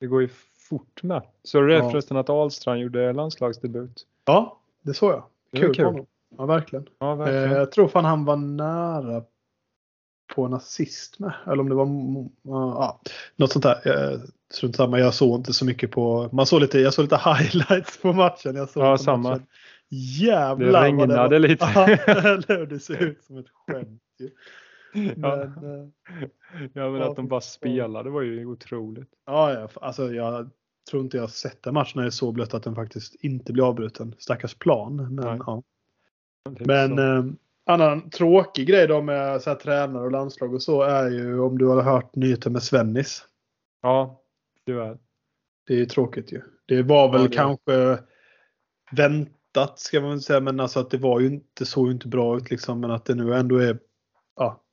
Det går ju fort med. Så det
Ja.
förresten att Ahlstrand gjorde landslagsdebut.
ja, det såg jag.
Det
Kul,
kul.
honom. Ja, verkligen.
Ja,
Eh,
verkligen.
jag tror fan han var nära på en assist med. Eller om det var mm, ja, något sånt där. Eh, Strunt samma, jag såg inte så mycket på. Man såg lite, jag såg lite highlights på matchen. Jag såg
Ja, samma.
Matchen. Jävlar
Det
vad
regnade
var.
lite.
Ja, det ser ut som ett skämt. Men,
Ja.
eh,
men
Ja,
att de bara spelade var ju otroligt.
ja, ja, alltså jag tror inte jag sett en match när det är så blött att den faktiskt inte blir avbruten. Stackars plan. Men,
Nej.
ja. Men eh, annan tråkig grej då med så här, tränare och landslag och så är ju om du har hört nyheter med Svennis.
Ja, tyvärr.
Det är ju tråkigt ju. Det var väl
Ja, det
kanske väntat ska man säga men alltså att det var ju inte såg ju inte bra ut liksom men att det nu ändå är ja,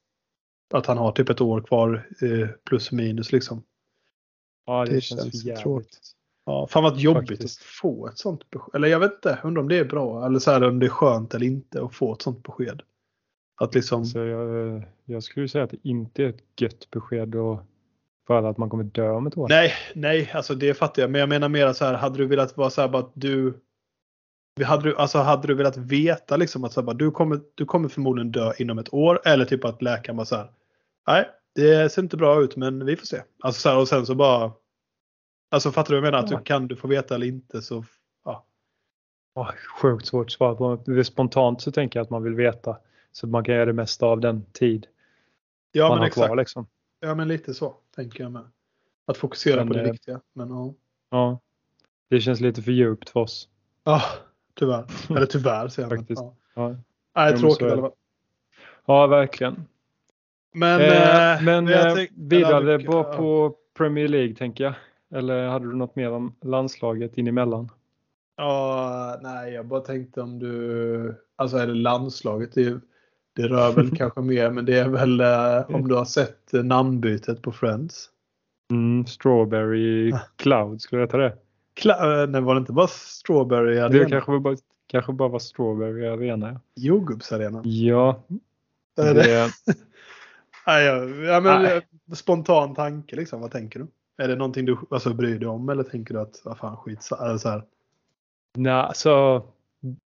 att han har typ ett år kvar eh, plus minus liksom.
Ja, det,
Det
känns,
känns tråkigt. Ja, fan vad jobbigt
Faktiskt.
att få ett sånt besked. Eller jag vet inte, undrar om det är bra eller så här, om det är skönt eller inte att få ett sånt besked. Att liksom,
Så jag, jag skulle säga att det inte är ett gött besked och för att man kommer dö om ett år.
Nej, nej, alltså det fattar jag. Men jag menar mer så här, hade du velat vara så här bara att du hade du, alltså hade du velat veta liksom att så här, bara, du, kommer, du kommer förmodligen dö inom ett år eller typ att läkaren bara så här. Nej, det ser inte bra ut men vi får se. Alltså så här, och sen så bara. Alltså fattar du vad jag menar? Att du kan du få veta eller inte så. Ja.
Åh, sjukt svårt att svara på. Det är Spontant så tänker jag att man vill veta. Så att man kan göra det mesta av den tid
Ja
man
men
har
exakt.
kvar. Liksom.
Ja men lite så tänker jag med. Att fokusera
Men,
på det
eh,
viktiga. Men ja.
Ja, det känns lite för djupt för oss.
Ja, tyvärr. Eller tyvärr säger jag. men,
Faktiskt.
Ja.
Ja,
Nej,
men
tråkigt i alla fall.
ja verkligen.
Men,
Eh,
eh,
men eh, vidare
eller,
bara på Premier League tänker jag. Eller hade du något mer om landslaget in emellan?
Ja, nej, jag bara tänkte om du, alltså är det landslaget, det, det rör väl kanske mer, men det är väl eh, om du har sett eh, namnbytet på Friends.
Mm, Strawberry Cloud, skulle jag ta det?
Eh, nej, var det inte bara Strawberry
Det
Arena?
kanske, var bara, kanske bara var Strawberry Arena.
Jordgubbsarena?
Ja,
det-
det,
Nej, ja, ja, men
Nej.
eh, spontan tanke liksom, vad tänker du? Är det någonting du alltså, bryr dig om eller tänker du att, vad fan skit eller så här.
nej, alltså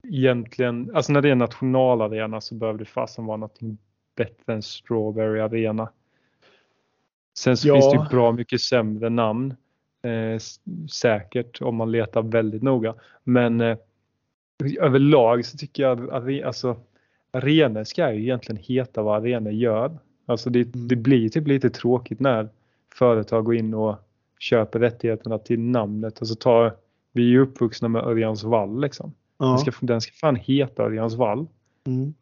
egentligen, alltså när det är nationalarena så behöver det fasen vara någonting bättre än Strawberry Arena. Sen så
Ja.
finns det ju bra mycket sämre namn. eh, säkert om man letar väldigt noga. Men eh, överlag så tycker jag att alltså, arenor ska ju egentligen heta vad arenor gör. Alltså det,
Mm.
det blir typ lite tråkigt när företag går in och köper rättigheterna till namnet och så tar vi är ju uppvuxna med Örjans vall liksom. Den,
Ja.
ska, den ska fan heta Örjans vall.
Mm.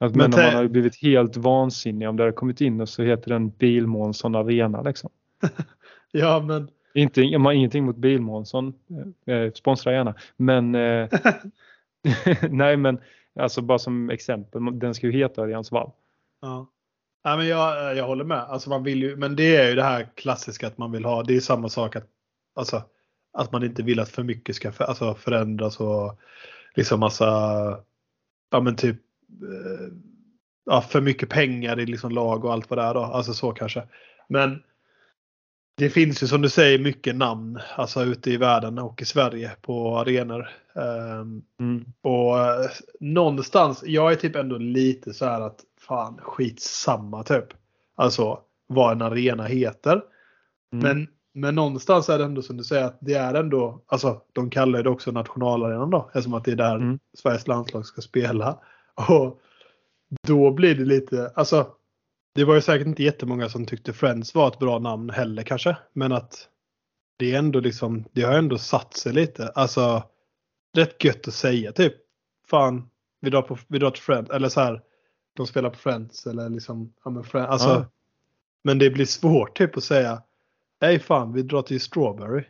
Alltså,
Men
men man har blivit helt vansinnig om det har kommit in och så heter den Bilmånsson Arena liksom.
ja, men
Inte, jag har ingenting mot Bilmånsson, eh, sponsra gärna. Men eh, nej men alltså bara som exempel, den ska ju heta Örjans vall.
Ja. Nej, men jag, eh, jag håller med. Alltså man vill ju, men det är ju det här klassiska att man vill ha. Det är samma sak att, alltså, att man inte vill att för mycket ska för, alltså, förändras och liksom massa, ja men typ, eh, ja, för mycket pengar i liksom lag och allt vad det är då. Alltså så kanske. Men det finns ju som du säger mycket namn alltså ute i världen och i Sverige på arenor. Ehm,
Mm.
och eh, någonstans, jag är typ ändå lite så här att fan skitsamma typ. Alltså vad en arena heter.
Mm.
Men, men någonstans är det ändå som du säger att det är ändå, alltså de kallar det också nationalarenan då. Eftersom att det är där
Mm.
Sveriges landslag ska spela. Och då blir det lite, alltså det var ju säkert inte jättemånga som tyckte Friends var ett bra namn heller kanske. Men att det är ändå liksom, det har ändå satt sig lite. Alltså rätt gött att säga typ. Fan, vi drar, på, vi drar till Friends. Eller så här, de spelar på Friends. Eller liksom, ja men Friends. Alltså,
Ja.
Men det blir svårt typ att säga. Nej fan, vi drar till Strawberry.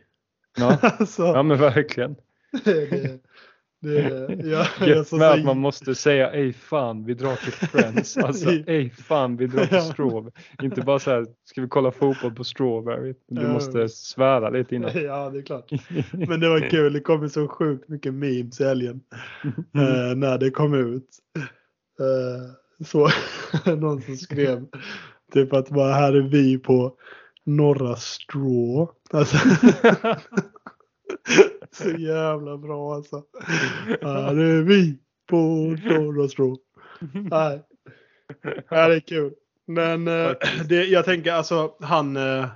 Ja.
alltså,
ja men verkligen.
det, det, det, ja, alltså,
med att man måste säga ej fan vi drar till Friends. Alltså ej fan vi drar till. Strawberry. Inte bara så här, ska vi kolla fotboll på Strawberry? Du måste svära lite innan.
Ja, det är klart. Men det var kul. Det kom ju så sjukt mycket memes i helgen. eh, när det kom ut. Eh, så någon som skrev typ att bara här är vi på norra strå. Alltså, så jävla bra alltså. Här är vi på norra strå. Nej. Ja, det är kul. Men eh, det, jag tänker alltså han, eh,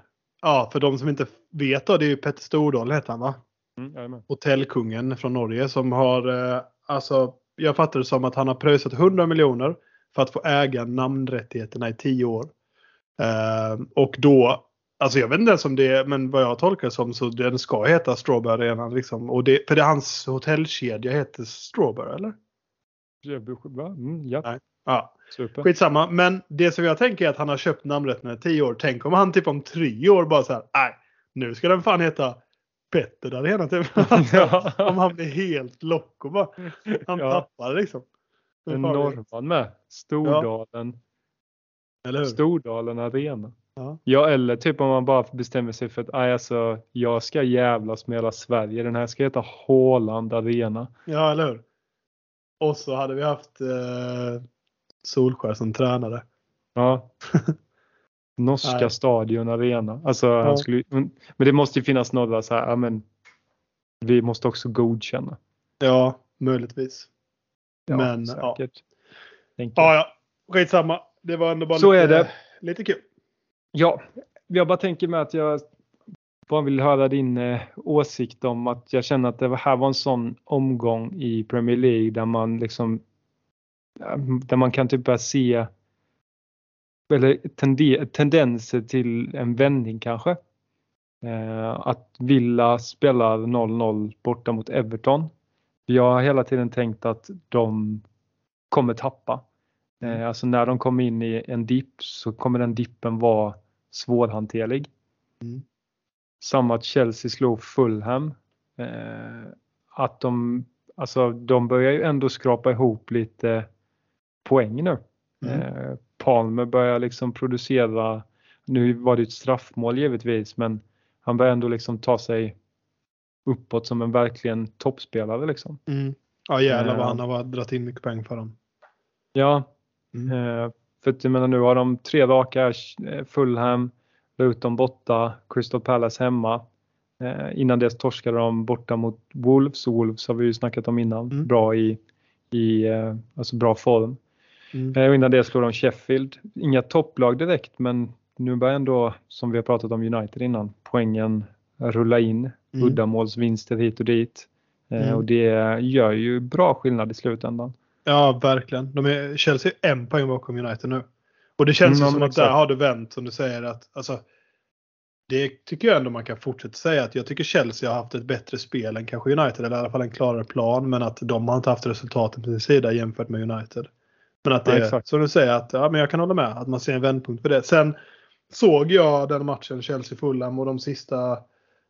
ja för de som inte vet då, det är ju Petter Stordalen heter han va?
Mm,
hotellkungen från Norge som har, eh, alltså jag fattar det som att han har pröjsat 100 miljoner för att få äga namnrättigheterna i 10 år. Och då, alltså jag vet inte ens om det är, men vad jag tolkar som så den ska heta Strawberry Arena liksom. Och det, för det, hans hotellkedja heter Strawberry eller?
Mm, ja,
Nej. Ja,
super.
skitsamma. Men det som jag tänker är att han har köpt namnrätterna i 10 år. Tänk om han typ om 3 år bara så här, nej, nu ska den fan heta Petter Arena typ.
Ja.
Om han blir helt lock och bara, han
Ja.
tappar liksom.
En norrman med. Stordalen.
Hur?
Stordalen Arena.
Ja.
Ja eller typ om man bara bestämmer sig för att aj, alltså, jag ska jävlas med hela Sverige. Den här ska heta Håland Arena.
ja, eller hur? Och så hade vi haft eh, Solskär som tränare.
Ja. Norska
Nej.
stadion Arena. Alltså,
Ja.
han skulle, men det måste ju finnas några så här, ja, men vi måste också godkänna.
Ja, möjligtvis.
Ja,
Men, ja.
säkert. Jag.
Ja, ja. Skitsamma. Det var ändå bara
Så
lite,
är det.
lite kul.
Ja, jag bara tänker med att jag bara vill höra din eh, åsikt om att jag känner att det här var en sån omgång i Premier League där man liksom eh, där man kan typ börja se eller tende, tendenser till en vändning kanske. Eh, att Villa spelar 0-0 borta mot Everton. Jag har hela tiden tänkt att de kommer tappa. Eh, alltså när de kommer in i en dipp så kommer den dippen vara svårhanterlig.
Mm.
Samma att Chelsea slog Fulham. Eh, att de, alltså de börjar ju ändå skrapa ihop lite poäng nu.
Mm.
Eh, Palmer börjar liksom producera, nu var det ett straffmål givetvis, men han börjar ändå liksom ta sig uppåt som en verkligen toppspelare liksom.
Mm. Ja jävlar vad
Eh.
han har dragit in mycket poäng för dem.
Ja,
Mm.
Eh, för att jag menar nu har de tre raka, eh, Fulham, Luton borta, Crystal Palace hemma. Eh, innan dess torskade de borta mot Wolves. Wolves har vi ju snackat om innan.
Mm.
Bra i, i eh, alltså bra form.
Mm.
Eh, och innan det slog de Sheffield. Inga topplag direkt men nu börjar ändå, som vi har pratat om United innan, poängen rulla in
Mm.
uddamålsvinster hit och dit. Eh,
Mm.
Och det gör ju bra skillnad i slutändan.
Ja, verkligen. De är, Chelsea är en poäng bakom United nu. Och det känns
Mm,
som att där har det vänt som du säger. att alltså, Det tycker jag ändå man kan fortsätta säga att jag tycker Chelsea har haft ett bättre spel än kanske United. Eller i alla fall en klarare plan. Men att de har inte haft resultaten på sin sida jämfört med United. Men att det
Ja,
är
exakt.
som du säger att ja, men jag kan hålla med. Att man ser en vändpunkt för det. Sen såg jag den matchen Chelsea-Fulham och de sista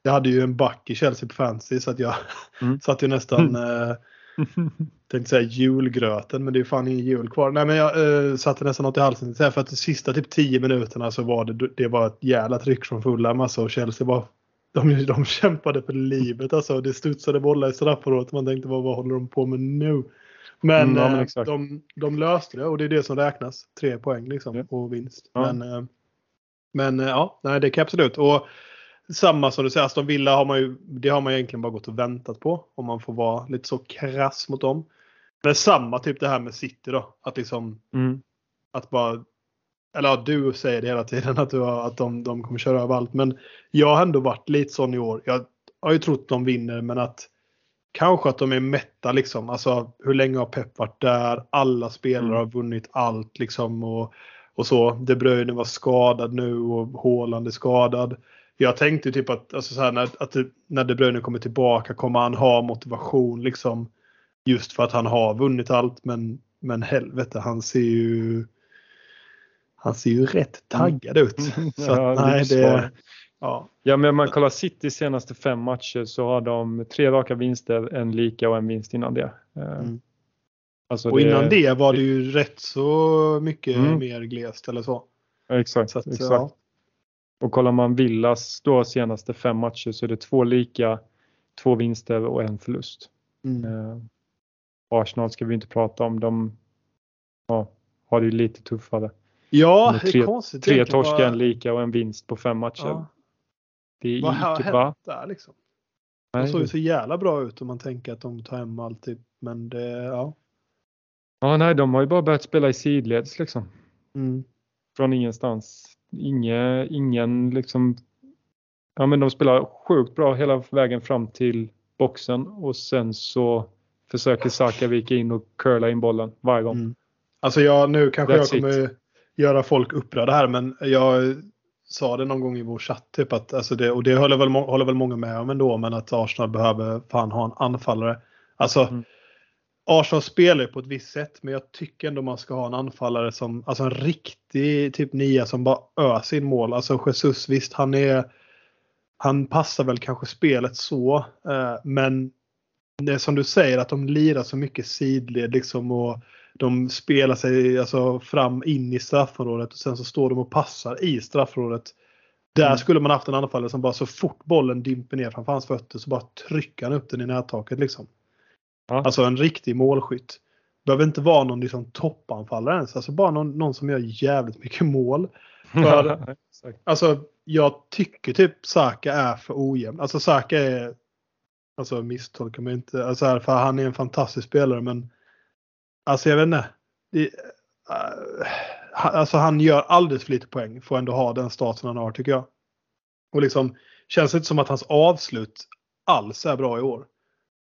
jag hade ju en back i Chelsea på fantasy så att jag
Mm.
satt ju nästan eh, tänkte säga julgröten, men det är fan ingen jul kvar. Nej, men jag eh, satte nästan något i halsen. Så här, För att de sista typ 10 minuterna så var det, det var ett jävla tryck från Fulham. Alltså, och Chelsea var, de, de kämpade för livet. Alltså, det studsade bollar i straffområdet. Man tänkte, vad, vad håller de på med nu? Men,
Mm, ja, men
eh, de, de löste det och det är det som räknas. Tre poäng liksom
Ja.
och vinst.
Ja.
Men, eh, men eh, ja, nej, det kan absolut. Och samma som du säger, Aston Villa har man ju, det har man ju egentligen bara gått och väntat på. Om man får vara lite så krass mot dem. Men samma typ det här med City då. Att liksom,
Mm.
att bara, eller ja, du säger det hela tiden att, du har, att de, de kommer köra över allt. Men jag har ändå varit lite sån i år. Jag har ju trott de vinner men att kanske att de är mätta liksom. Alltså hur länge har Pep varit där? Alla spelare
Mm.
har vunnit allt liksom. Och, och så. De Bruyne var skadad nu och Haaland är skadad. Jag tänkte typ att, alltså så här, när, att det, när De Bruyne kommer tillbaka kommer han ha motivation liksom. Just för att han har vunnit allt men, men helvete han ser ju han ser ju rätt taggad ut. Så
Ja,
att, nej, det, ja,
Ja, men om man kollar City senaste fem matcher så har de tre raka vinster, en lika och en vinst innan det. Eh,
Mm.
Alltså
och innan det var det ju rätt så mycket
Mm.
mer glest eller så.
Exakt,
så att,
exakt.
ja.
Och kollar man Villas då senaste fem matcher så är det två lika, två vinster och en förlust.
Mm.
Eh, Arsenal ska vi inte prata om. De ja, har det ju lite tuffare.
Ja,
Med
det är
tre-
konstigt.
Tre torskar, en lika och en vinst på fem matcher.
Ja,
Det är
vad har hänt där liksom? De såg ju så jävla bra ut om man tänker att de tar hem allt. Typ. Men det, ja.
Ja, nej, de har ju bara börjat spela i sidleds liksom.
Mm.
Från ingenstans. Inge, ingen liksom. Ja, men de spelar sjukt bra hela vägen fram till boxen och sen så försöker Saka vika in och curla in bollen varje gång.
Mm. Alltså jag, nu kanske
That's
jag kommer göra folk upprörda här men jag sa det någon gång i vår chatt typ att, alltså det, och det håller väl, håller väl många med om ändå, men att Arsenal behöver fan ha en anfallare. Alltså
Mm.
Arsenal spelar ju på ett visst sätt men jag tycker ändå man ska ha en anfallare som, alltså en riktig typ nia som bara öser in mål. Alltså Jesus visst han är, han passar väl kanske spelet så, eh, men det är som du säger att de lirar så mycket sidled liksom och de spelar sig alltså fram in i straffområdet och sen så står de och passar i straffområdet. Där
Mm.
skulle man haft en anfallare som bara så fort bollen dimper ner framför hans fötter så bara trycker han upp den i nättaket liksom.
Ja.
Alltså en riktig målskytt. Behöver inte vara någon liksom toppanfallare ens. Alltså bara någon, någon som gör jävligt mycket mål. För-. Alltså jag tycker typ Saka är för ojämn. Alltså Saka är Alltså misstolka mig inte. Alltså här, för han är en fantastisk spelare men Alltså jag vet inte. Det, han- alltså han gör alldeles för lite poäng för att ändå ha den statusen han har tycker jag. Och liksom känns det inte som att hans avslut alls är bra i år.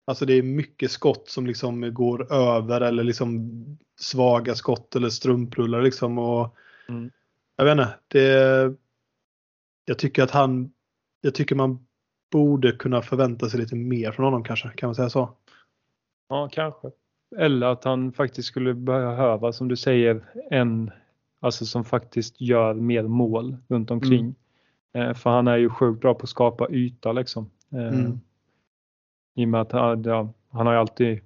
Alltså det är mycket skott som liksom går över eller liksom svaga skott eller strumprullar liksom. Och
Mm.
Jag vet inte. Det, jag tycker att han, jag tycker man borde kunna förvänta sig lite mer från honom kanske. Kan man säga så?
Ja, kanske. Eller att han faktiskt skulle behöva, som du säger, en alltså som faktiskt gör mer mål runt omkring. Eh, för han är ju sjukt bra på att skapa yta liksom. Eh,
Mm.
I och med att han, ja, han har ju alltid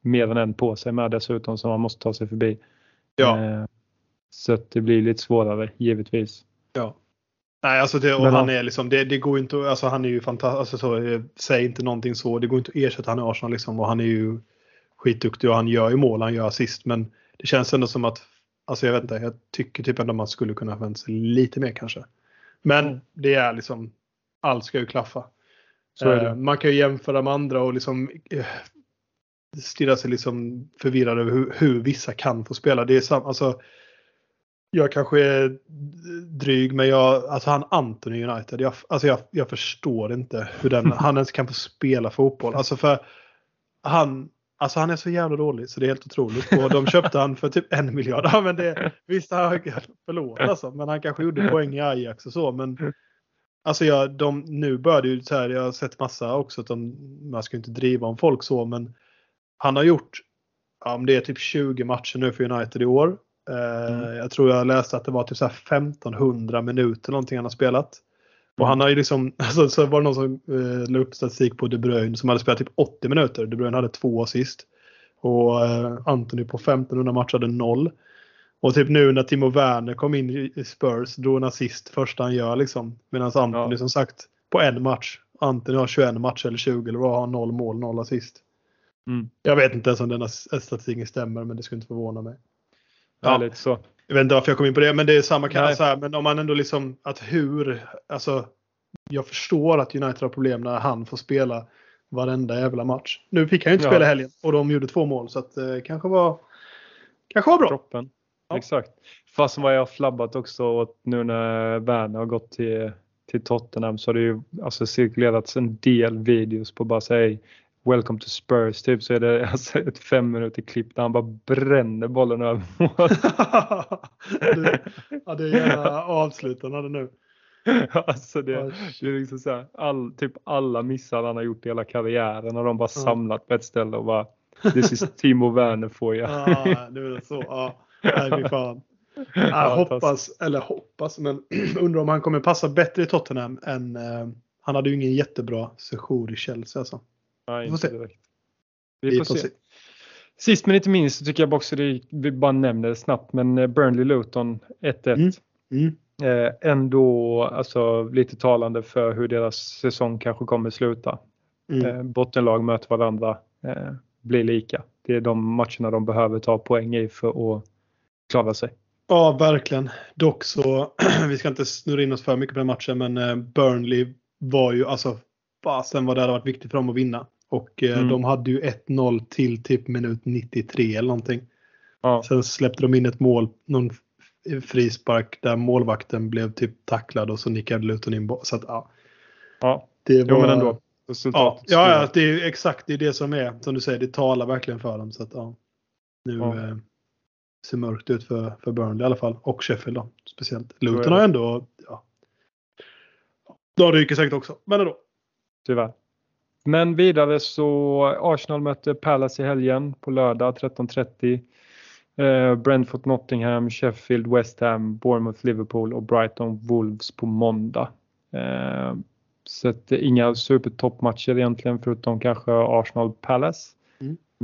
mer än en på sig med dessutom som han måste ta sig förbi.
Ja.
Eh, så att det blir lite svårare givetvis.
ja. Nej, alltså det, och
Men
han är liksom, det, det går inte, alltså han är ju fantastisk, alltså så, eh, säg inte någonting så, det går inte att ersätta han i Arsenal liksom och han är ju skitduktig och han gör ju mål, han gör assist men det känns ändå som att, alltså jag vet inte, jag tycker typ ändå man skulle kunna förvänta sig lite mer kanske. Men
Mm.
det är liksom, allt ska ju klaffa. Eh. Man kan ju jämföra med andra och liksom eh, stirra sig liksom förvirrad över hur, hur vissa kan få spela. Det är sam, alltså, jag kanske är dryg, men jag, alltså han Anthony United, jag, alltså jag, jag förstår inte hur den, han ens kan få spela fotboll. Alltså för han, alltså han är så jävla dålig så det är helt otroligt. Och de köpte han för typ en miljard. Ja, men det, visst, han, förlåt alltså, men han kanske gjorde poäng i Ajax och så. Men alltså jag, de, nu börjar det ju så här, jag har sett massa också att de, man ska inte driva om folk så, men han har gjort, ja, om det är typ 20 matcher nu för United i år. Mm. Jag tror jag läste att det var typ så 1500 minuter någonting han har spelat. Och han har ju liksom, alltså, så var det någon som eh, la upp statistik på De Bruyne som hade spelat typ 80 minuter. De Bruyne hade två assist. Och eh, Anthony på 1500 matcher hade noll. Och typ nu när Timo Werner kom in i Spurs drog en assist första han gör liksom. Medan Anthony ja. som sagt på en match. Anthony har 21 matcher eller 20 eller vad har noll mål, noll assist. Mm. Jag vet inte ens om den statistiken stämmer men det skulle inte förvåna mig.
Ja. Lite så.
Jag vet inte varför jag kom in på det, men det är samma kassa här. Men om man ändå liksom, att hur, alltså. Jag förstår att United har problem när han får spela varenda jävla match. Nu fick han ju inte ja. spela helgen och de gjorde två mål så att det eh, kanske var, kanske var bra. Droppen.
Exakt. Fast vad jag har flabbat också åt nu när Werner har gått till, till Tottenham så har det ju alltså cirkulerats en del videos på bara säga Welcome to Spurs typ så är det alltså ett fem minuter klipp där han bara bränner bollen över mål.
ja, det är gärna avslutande nu.
alltså det, det är liksom så här, all, typ alla missar han har gjort i hela karriären och de bara ja. samlat på ett ställe och bara This is Timo Werner får jag.
ja, nu är det så. Ja, nej fan. Jag hoppas, eller hoppas, men undrar om han kommer passa bättre i Tottenham än uh, han hade ju ingen jättebra session i Chelsea alltså.
Nej, inte direkt. Vi, vi får, se. se. Sist men inte minst så tycker jag också det, vi bara nämner det snabbt, men eh, Burnley Luton 1-1. Mm. Mm. Eh, ändå alltså, lite talande för hur deras säsong kanske kommer sluta. Mm. Eh, bottenlag möter varandra, eh, blir lika. Det är de matcherna de behöver ta poäng i för att klara sig.
Ja, verkligen. Dock så, vi ska inte snurra in oss för mycket på den matchen, men eh, Burnley var ju alltså fasen vad det hade varit viktigt för dem att vinna. Och eh, mm. de hade ju 1-0 till typ minut 93 eller någonting. Ja. Sen släppte de in ett mål, någon frispark där målvakten blev typ tacklad och så nickade Luton in. Så att, ja.
ja. Det var, jo, men ändå.
Ja, ja, det är exakt det, är det som är. Som du säger, det talar verkligen för dem. Så att, ja. Nu ja. Ser mörkt ut för, för Burnley i alla fall. Och Sheffield då, speciellt. Luton har ändå, ja. De ryker säkert också, men ändå.
Tyvärr. Men vidare så Arsenal mötte Palace i helgen på lördag 13.30. Eh, Brentford, Nottingham, Sheffield, West Ham, Bournemouth, Liverpool och Brighton, Wolves på måndag. Eh, så att inga supertoppmatcher egentligen förutom kanske Arsenal, Palace.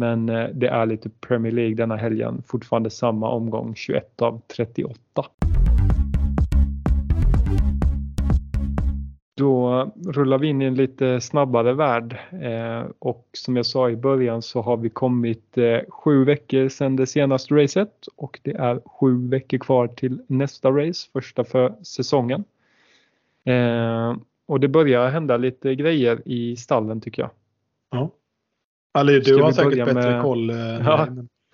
Men eh, det är lite Premier League denna helgen. Fortfarande samma omgång, 21 av 38. Då rullar vi in i en lite snabbare värld eh, och som jag sa i början så har vi kommit eh, sju veckor sedan det senaste racet och det är sju veckor kvar till nästa race, första för säsongen. Och det börjar hända lite grejer i stallen tycker jag.
Ja. Ali, du har säkert bättre med... koll. Ja.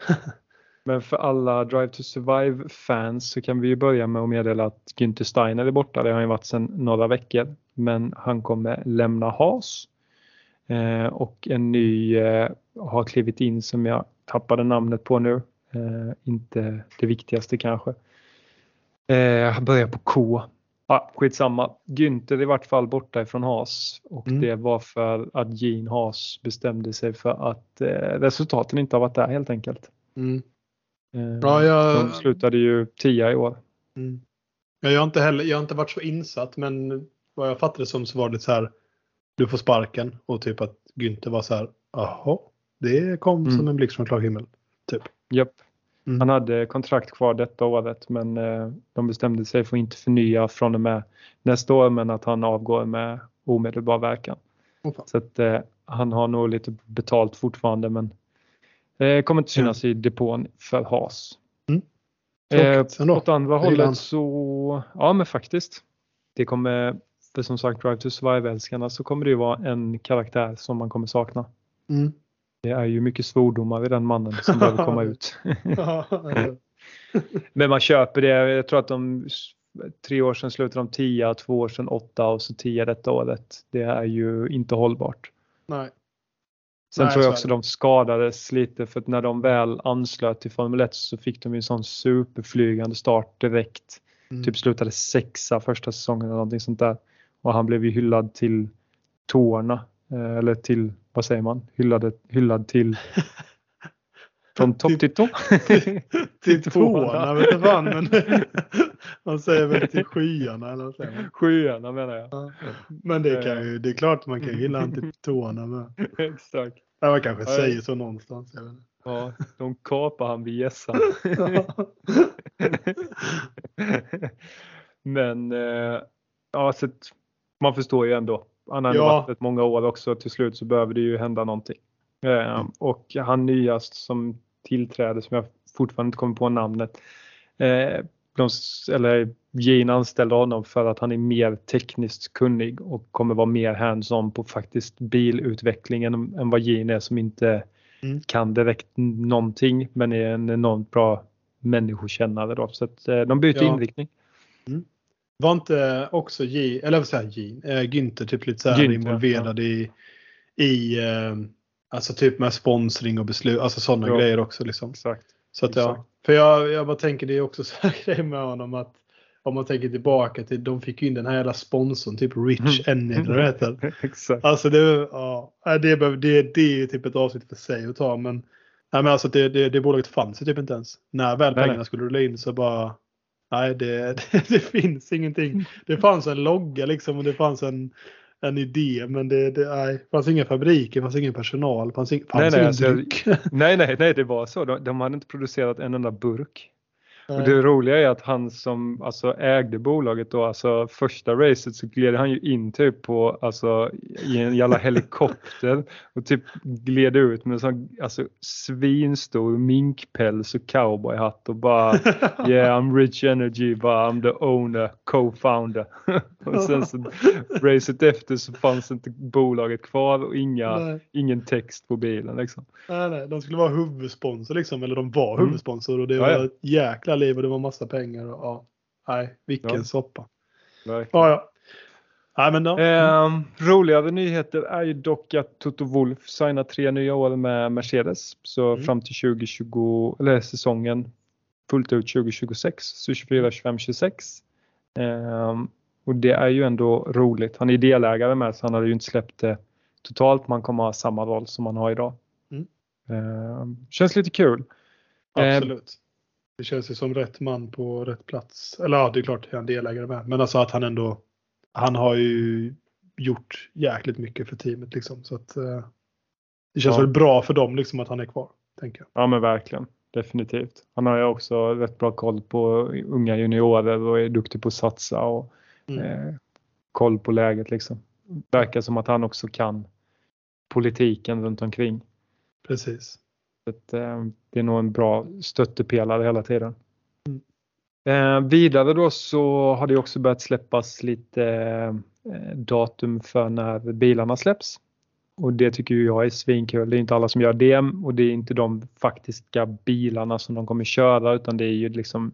Men för alla Drive to Survive-fans så kan vi ju börja med att meddela att Günther Steiner är borta. Det har ju varit sedan några veckor. Men han kommer lämna Haas. Eh, och en ny eh, har klivit in som jag tappade namnet på nu. Eh, inte det viktigaste kanske. Eh, han börjar på K. Ah, skitsamma. Günther är i vart fall borta ifrån Haas och mm. det var för att Gene Haas bestämde sig för att eh, resultaten inte har varit där helt enkelt. Mm. Eh, ja, jag... De slutade ju tia i år. Mm.
Ja, jag, har inte heller, jag har inte varit så insatt men vad jag fattade som så var det så här. Du får sparken och typ att Günther var så här. Jaha, det kom mm. som en blixt från klar himmel. Typ.
Japp. Mm. Han hade kontrakt kvar detta året men eh, de bestämde sig för att inte förnya från och med nästa år men att han avgår med omedelbar verkan. Oh, så att eh, han har nog lite betalt fortfarande men Eh, kommer inte synas i depån för Haas. Mm. Eh, åt andra hållet så, ja men faktiskt. Det kommer, för som sagt Drive to Survive-älskarna så kommer det ju vara en karaktär som man kommer sakna. Mm. Det är ju mycket svordomar i den mannen som behöver komma ut. Men man köper det. Jag tror att de tre år sedan slutade de 10, två år sedan 8 och så 10 detta året. Det är ju inte hållbart.
Nej.
Sen
Nej,
tror jag också de skadades lite för att när de väl anslöt till Formel 1 så fick de ju en sån superflygande start direkt.
Mm.
Typ slutade sexa första säsongen eller någonting sånt där. Och han blev ju hyllad till tårna. eh, Eller till, vad säger man? Hyllade, hyllad till från topp till tå.
till tårna vet jag fan men man säger väl till skyarna eller vad säger man?
Skyarna menar jag.
Men det, kan ju, det är klart man kan gilla han till tårna med.
Exakt.
Ja, man kanske
Ja,
säger så någonstans. Jag vet inte.
Ja, de kapar han vid gässan. Men eh, ja, så man förstår ju ändå. Han har
Ja.
varit många år också. Till slut så behöver det ju hända någonting. Eh, och han nyast som tillträder som jag fortfarande inte kommer på namnet. Eh, de, eller Gene anställde honom för att han är mer tekniskt kunnig och kommer vara mer hands-on på faktiskt bilutvecklingen än, vad Gene är som inte
Mm.
kan direkt någonting men är en enormt bra människokännare. Då. Så att, eh, de byter
Ja.
inriktning.
Var inte också G, eller vad säger jag, Gene, äh, Günther typ lite så här
Günther,
involverad i, i eh, alltså typ med sponsring och beslut, alltså sådana
Ja.
grejer också liksom.
Exakt.
Så att ja, för jag, jag bara tänker det är också så här grej med honom att om man tänker tillbaka till, de fick ju in den här jävla sponsorn, typ Rich Enny eller vad det heter.
Exakt.
Alltså det, ja, det, det, det är ju typ ett avsnitt för sig att ta men, nej, men alltså det, det, det bolaget fanns ju typ inte ens. När väl pengarna skulle rulla in så bara, nej det, det, det finns ingenting. Det fanns en logga liksom och det fanns en, en idé men det, det nej, fanns inga fabriker, fanns ingen personal, fanns, fanns
Nej, nej,
ingen
alltså,
dryck.
Nej, nej, nej, det var så. De, de hade inte producerat en enda burk. Och det roliga är att han som alltså, ägde bolaget då, alltså första racet så gled han ju in typ på, alltså i en jävla helikopter och typ gled ut med en sån alltså svinstor minkpäls och cowboyhatt och bara Yeah I'm rich energy, bara I'm the owner, co-founder. och sen så racet efter så fanns inte bolaget kvar och inga,
Nej.
ingen text på bilen liksom.
Nej, nej, de skulle vara huvudsponsor liksom, eller de var
Mm.
huvudsponsor och det
Ja,
var
ja.
ett jäkla liv och det var massa pengar. Och, ja, nej, vilken
Ja.
soppa.
Verkligen.
Ja, ja. Nej, men då.
Ehm, roligare nyheter är ju dock att Toto Wolff signar tre nya år med Mercedes. Så
Mm.
fram till 2020, eller säsongen fullt ut 2026, så 24, 25, 26. Ehm, och det är ju ändå roligt. Han är delägare med så han hade ju inte släppt det totalt. Man kommer ha samma roll som man har idag.
Mm.
Ehm, känns lite kul. eh,
Absolut. Det känns ju som rätt man på rätt plats. Eller ja, det är klart att han är delägare med. Men alltså att han ändå, han har ju gjort jäkligt mycket för teamet liksom. Så att eh, det känns
Ja.
väl bra för dem liksom att han är kvar. Tänker jag.
Ja men verkligen. Definitivt. Han har ju också rätt bra koll på unga juniorer och är duktig på att satsa och
Mm.
eh, koll på läget liksom. Verkar som att han också kan politiken runt omkring.
Precis.
Att, eh, det är nog en bra stöttepelare hela tiden.
Mm.
Eh, vidare då så har det också börjat släppas lite eh, datum för när bilarna släpps. Och det tycker jag är svinkul. Det är inte alla som gör det och det är inte de faktiska bilarna som de kommer köra utan det är ju liksom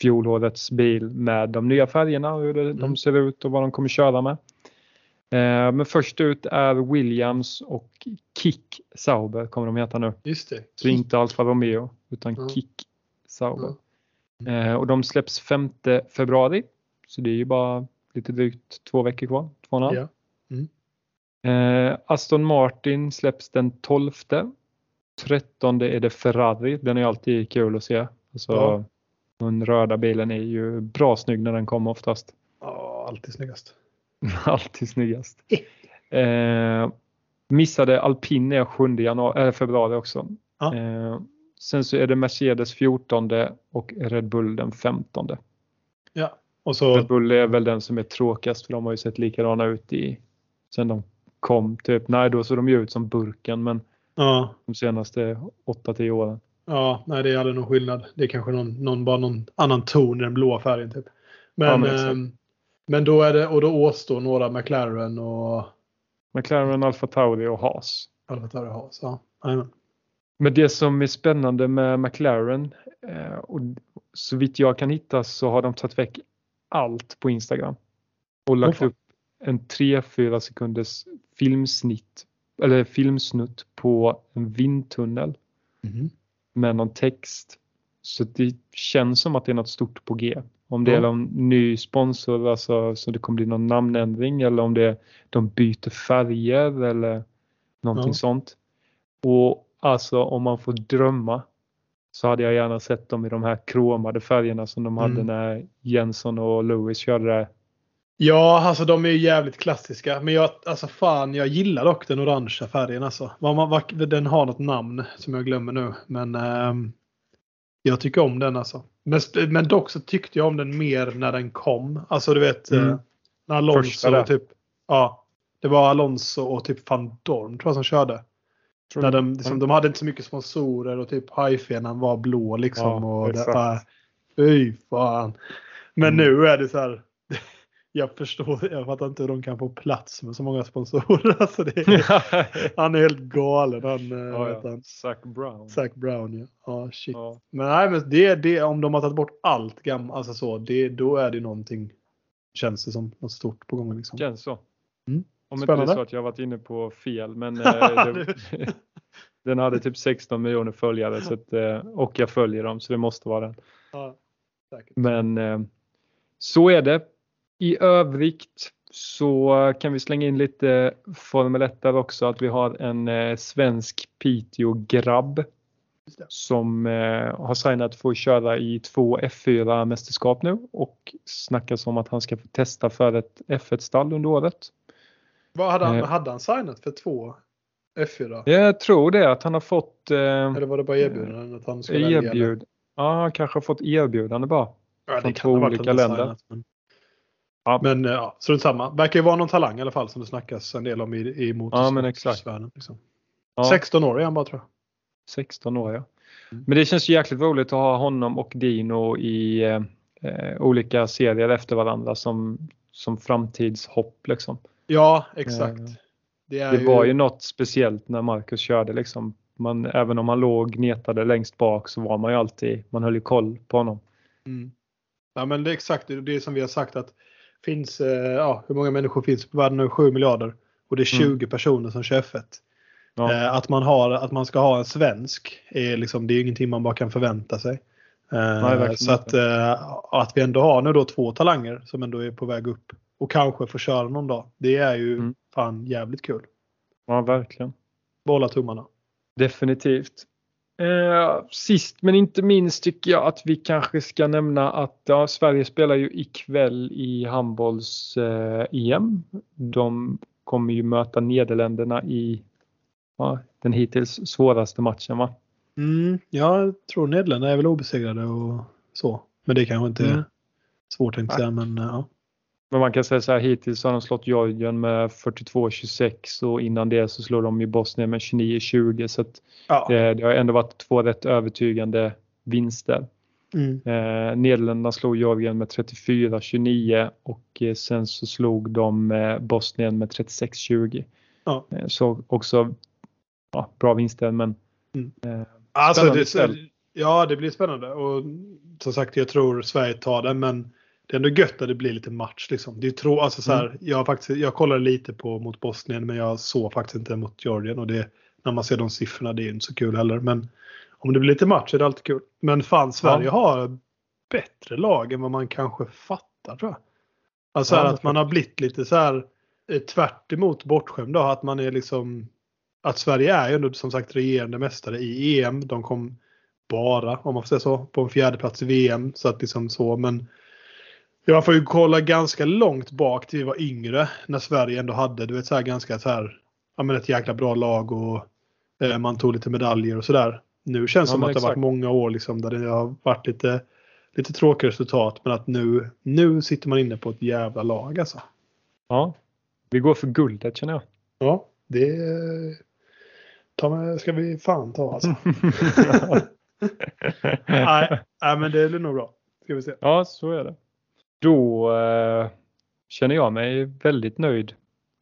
fjolårets bil med de nya färgerna och hur de
Mm.
ser ut och vad de kommer köra med. Eh, men först ut är Williams och Kick Sauber kommer de heta nu.
Just det.
Så inte Alfa Romeo utan
Ja.
Kick Sauber.
Ja.
Eh, och de släpps 5 februari. Så det är ju bara lite drygt två veckor kvar. Två och.
Ja.
Eh, Aston Martin släpps den 12. 13 är det Ferrari. Den är alltid kul att se. Alltså,
Ja.
Den röda bilen är ju bra snygg när den kommer oftast.
Ja, alltid snyggast.
alltid snyggast. Eh, missade Alpin är 7 januari, äh, februari också.
Ja.
Eh, sen så är det Mercedes 14 och Red Bull den 15.
Ja. Och så
Red Bull är väl den som är tråkigast för de har ju sett likadana ut i sen de kom. Typ. Nej, då såg de ju ut som burken men
ja,
de senaste 8-10 åren.
Ja, nej det är aldrig någon skillnad. Det är kanske någon, någon, bara någon annan ton i den blåa färgen typ. Men,
Ja, men
men då är det, och då återstår några McLaren och
McLaren, Alfa Tauri och Haas.
Alfa Tauri Haas. Ja, jajamän.
Men det som är spännande med McLaren eh, och så vitt jag kan hitta så har de tagit väck allt på Instagram och lagt
Oh,
upp en 3-4 sekunders filmsnitt eller filmsnutt på en vindtunnel
Mhm.
med någon text. Så det känns som att det är något stort på G. Om det
Ja.
är någon ny sponsor, alltså, så det kommer bli någon namnändring eller om det är, de byter färger eller någonting
Ja.
sånt. Och alltså om man får drömma så hade jag gärna sett dem i de här kromade färgerna som de hade
Mm.
när Jenson och Lewis körde det.
Ja, alltså de är ju jävligt klassiska. Men jag, alltså fan, jag gillar dock den orangea färgen alltså. Den har något namn som jag glömmer nu. Men ehm, jag tycker om den alltså. Men, men dock så tyckte jag om den mer när den kom. Alltså du vet,
Mm.
eh, när Alonso typ, ja. Det var Alonso och typ van Dorn tror jag som körde. När de, liksom, de hade inte så mycket sponsorer och typ hajfenan var blå liksom.
Ja,
och det, äh, fy fan. Men
Mm.
nu är det så här. Jag förstår, jag fattar inte hur de kan få plats med så många sponsorer. Alltså det är, han är helt galen han. eh,
ja, ja.
han.
Zac Brown.
Zac Brown ja. Ja shit.
Ja.
Men nej men det, det, om de har tagit bort allt gammalt, alltså så, det, då är det någonting. Känns det som något stort på gång liksom.
Känns så.
Mm.
Om inte det är
Spännande.
så att jag har varit inne på fel men eh, det, den hade typ 16 miljoner följare så att, eh, och jag följer dem så det måste vara den. Men så är det. I övrigt så kan vi slänga in lite Formel 1 där också att vi har en eh, svensk Piteå-grabb som eh, har signat för att köra i två F4-mästerskap nu och snackas om att han ska få testa för ett F1-stall under året.
Vad hade han,
Eh.
hade han signat för två F4?
Jag tror det att han har fått eh,
Eller var det bara erbjudanden att han skulle
erbjud. Ja, han kanske har fått erbjudande bara.
Ja,
från två olika länder.
signat, Men,
Ja.
men ja, strunt samma. Verkar ju vara någon talang i alla fall som det snackas en del om i, i
Ja,
motorsportsvärlden. Liksom.
Ja.
16 år är han bara tror jag.
16 år ja.
Mm.
Men det känns ju jäkligt roligt att ha honom och Dino i eh, eh, olika serier efter varandra som, som framtidshopp liksom.
Ja, exakt.
Eh,
Det,
Det
ju,
var ju något speciellt när Marcus körde liksom. Man, även om han låg gnetade längst bak så var man ju alltid, man höll ju koll på honom.
Mm. Ja, men det är exakt det, det är som vi har sagt att finns, eh, ja, hur många människor finns på världen nu? 7 miljarder. Och det är 20
Mm.
personer som kör F1.
Ja.
Eh, att, man har, att man ska ha en svensk är liksom, det är ju ingenting man bara kan förvänta sig. Eh,
verkligen
så att, att vi ändå har nu då två talanger som ändå är på väg upp och kanske får köra någon dag. Det är ju
Mm.
fan jävligt kul.
ja, verkligen.
Bolla tummarna.
Definitivt. Eh, sist men inte minst tycker jag att vi kanske ska nämna att ja, Sverige spelar ju ikväll i handbolls eh, EM. De kommer ju möta Nederländerna i ja, den hittills svåraste matchen va?
Mm, jag tror Nederländerna är väl obesegrade och så. Men det kanske inte är
Mm.
svårt tänkte jag säga. Men ja.
Men man kan säga så här hittills har de slått Georgien med 42-26 och innan det så slår de ju Bosnien med 29-20 så
Ja.
eh, det har ändå varit två rätt övertygande vinster.
Mm.
Eh, Nederländerna slog Georgien med 34-29 och eh, sen så slog de eh, Bosnien med 36-20.
Ja.
Eh, så också ja, bra vinster men
Alltså,
Spännande
det,
kväll.
ja, det blir spännande. Och som sagt, jag tror Sverige tar det. Men det är ändå gött att det blir lite match. Liksom. Det är tro, alltså, så här, jag, har faktiskt, jag kollade lite på mot Bosnien men jag såg faktiskt inte mot Georgien. Och det, när man ser de siffrorna det är inte så kul heller. Men om det blir lite match är det alltid kul. Men fan, Sverige
Ja.
har bättre lag än vad man kanske fattar tror jag. Alltså
Ja,
att man har blivit lite så här eh, tvärt emot bortskämd att man är liksom att Sverige är ju ändå som sagt regerande mästare i EM. De kom bara, om man får säga så, på en fjärde plats i VM. Så att liksom så, men jag får ju kolla ganska långt bak till vi var yngre när Sverige ändå hade, du vet så här ganska så här, ja men ett jäkla bra lag och eh, man tog lite medaljer och sådär. Nu känns det
Ja,
som att det har varit
exakt.
många år liksom där det har varit lite, lite tråkiga resultat men att nu, nu sitter man inne på ett jävla lag alltså.
ja, vi går för guldet känner jag.
Ja, det ta ska vi fan ta alltså. nej, nej, men det blir nog bra. Ska vi se.
ja, så är det. Då eh, känner jag mig väldigt nöjd.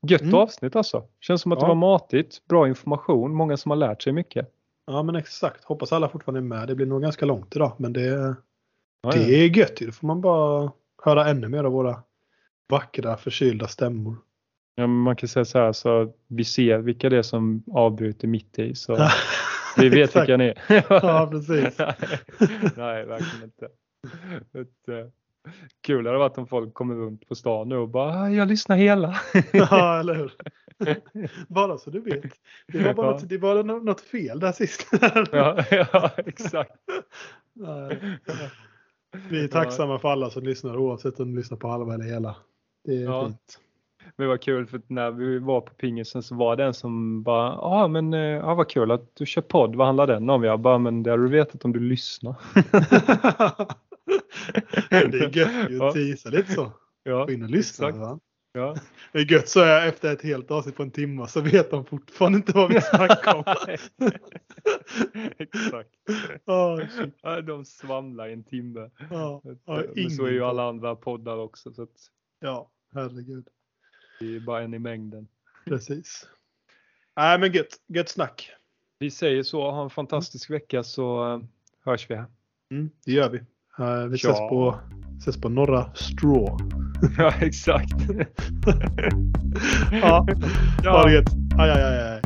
Gött
Mm.
avsnitt alltså. Känns som att det
Ja.
var matigt, bra information, många som har lärt sig mycket.
Ja men exakt. Hoppas alla fortfarande är med. Det blir nog ganska långt idag men det,
Ja,
det är gött. Då får man bara höra ännu mer av våra vackra förkylda stämmor.
Ja, men man kan säga så här så vi ser vilka det är som avbryter mitt i. Så vi vet vilka ni är.
Ja, precis.
Nej, verkligen inte. Kul hade varit om folk kommer runt på stan nu och bara "Ah, jag lyssnar hela.
Ja, eller hur? Bara så du vet. Det var bara,
Ja.
något, det var nå- något fel där sist.
ja, ja, exakt.
Vi är tacksamma för alla som lyssnar oavsett om de lyssnar på halva eller hela. Det är
Ja.
fint.
Men det var kul för när vi var på pingisen så var det en som bara, ja men eh, ja, vad kul att du kör podd, vad handlar den om? Jag bara, men det hade du vetat om du lyssnar.
Det är gött ju att teasa lite så.
Ja,
Gå in och lyssna.
exakt.
Va?
ja.
Det är gött så är efter ett helt avsnitt på en timme så vet de fortfarande inte vad vi snackar om.
exakt.
oh,
De svamlar i en timme.
Ja,
Men
ja,
så är ju alla andra poddar också så att
ja, herregud.
det är bara en i mängden.
Precis. Nej men gött, gött snack.
Vi säger så, ha en fantastisk vecka så eh, hörs vi här.
Mm, det gör vi. Eh, vi ses,
Ja.
på, ses på norra Straw.
Ja, exakt.
Ja,
Ja.
ha det gött. Aj, aj, aj, aj.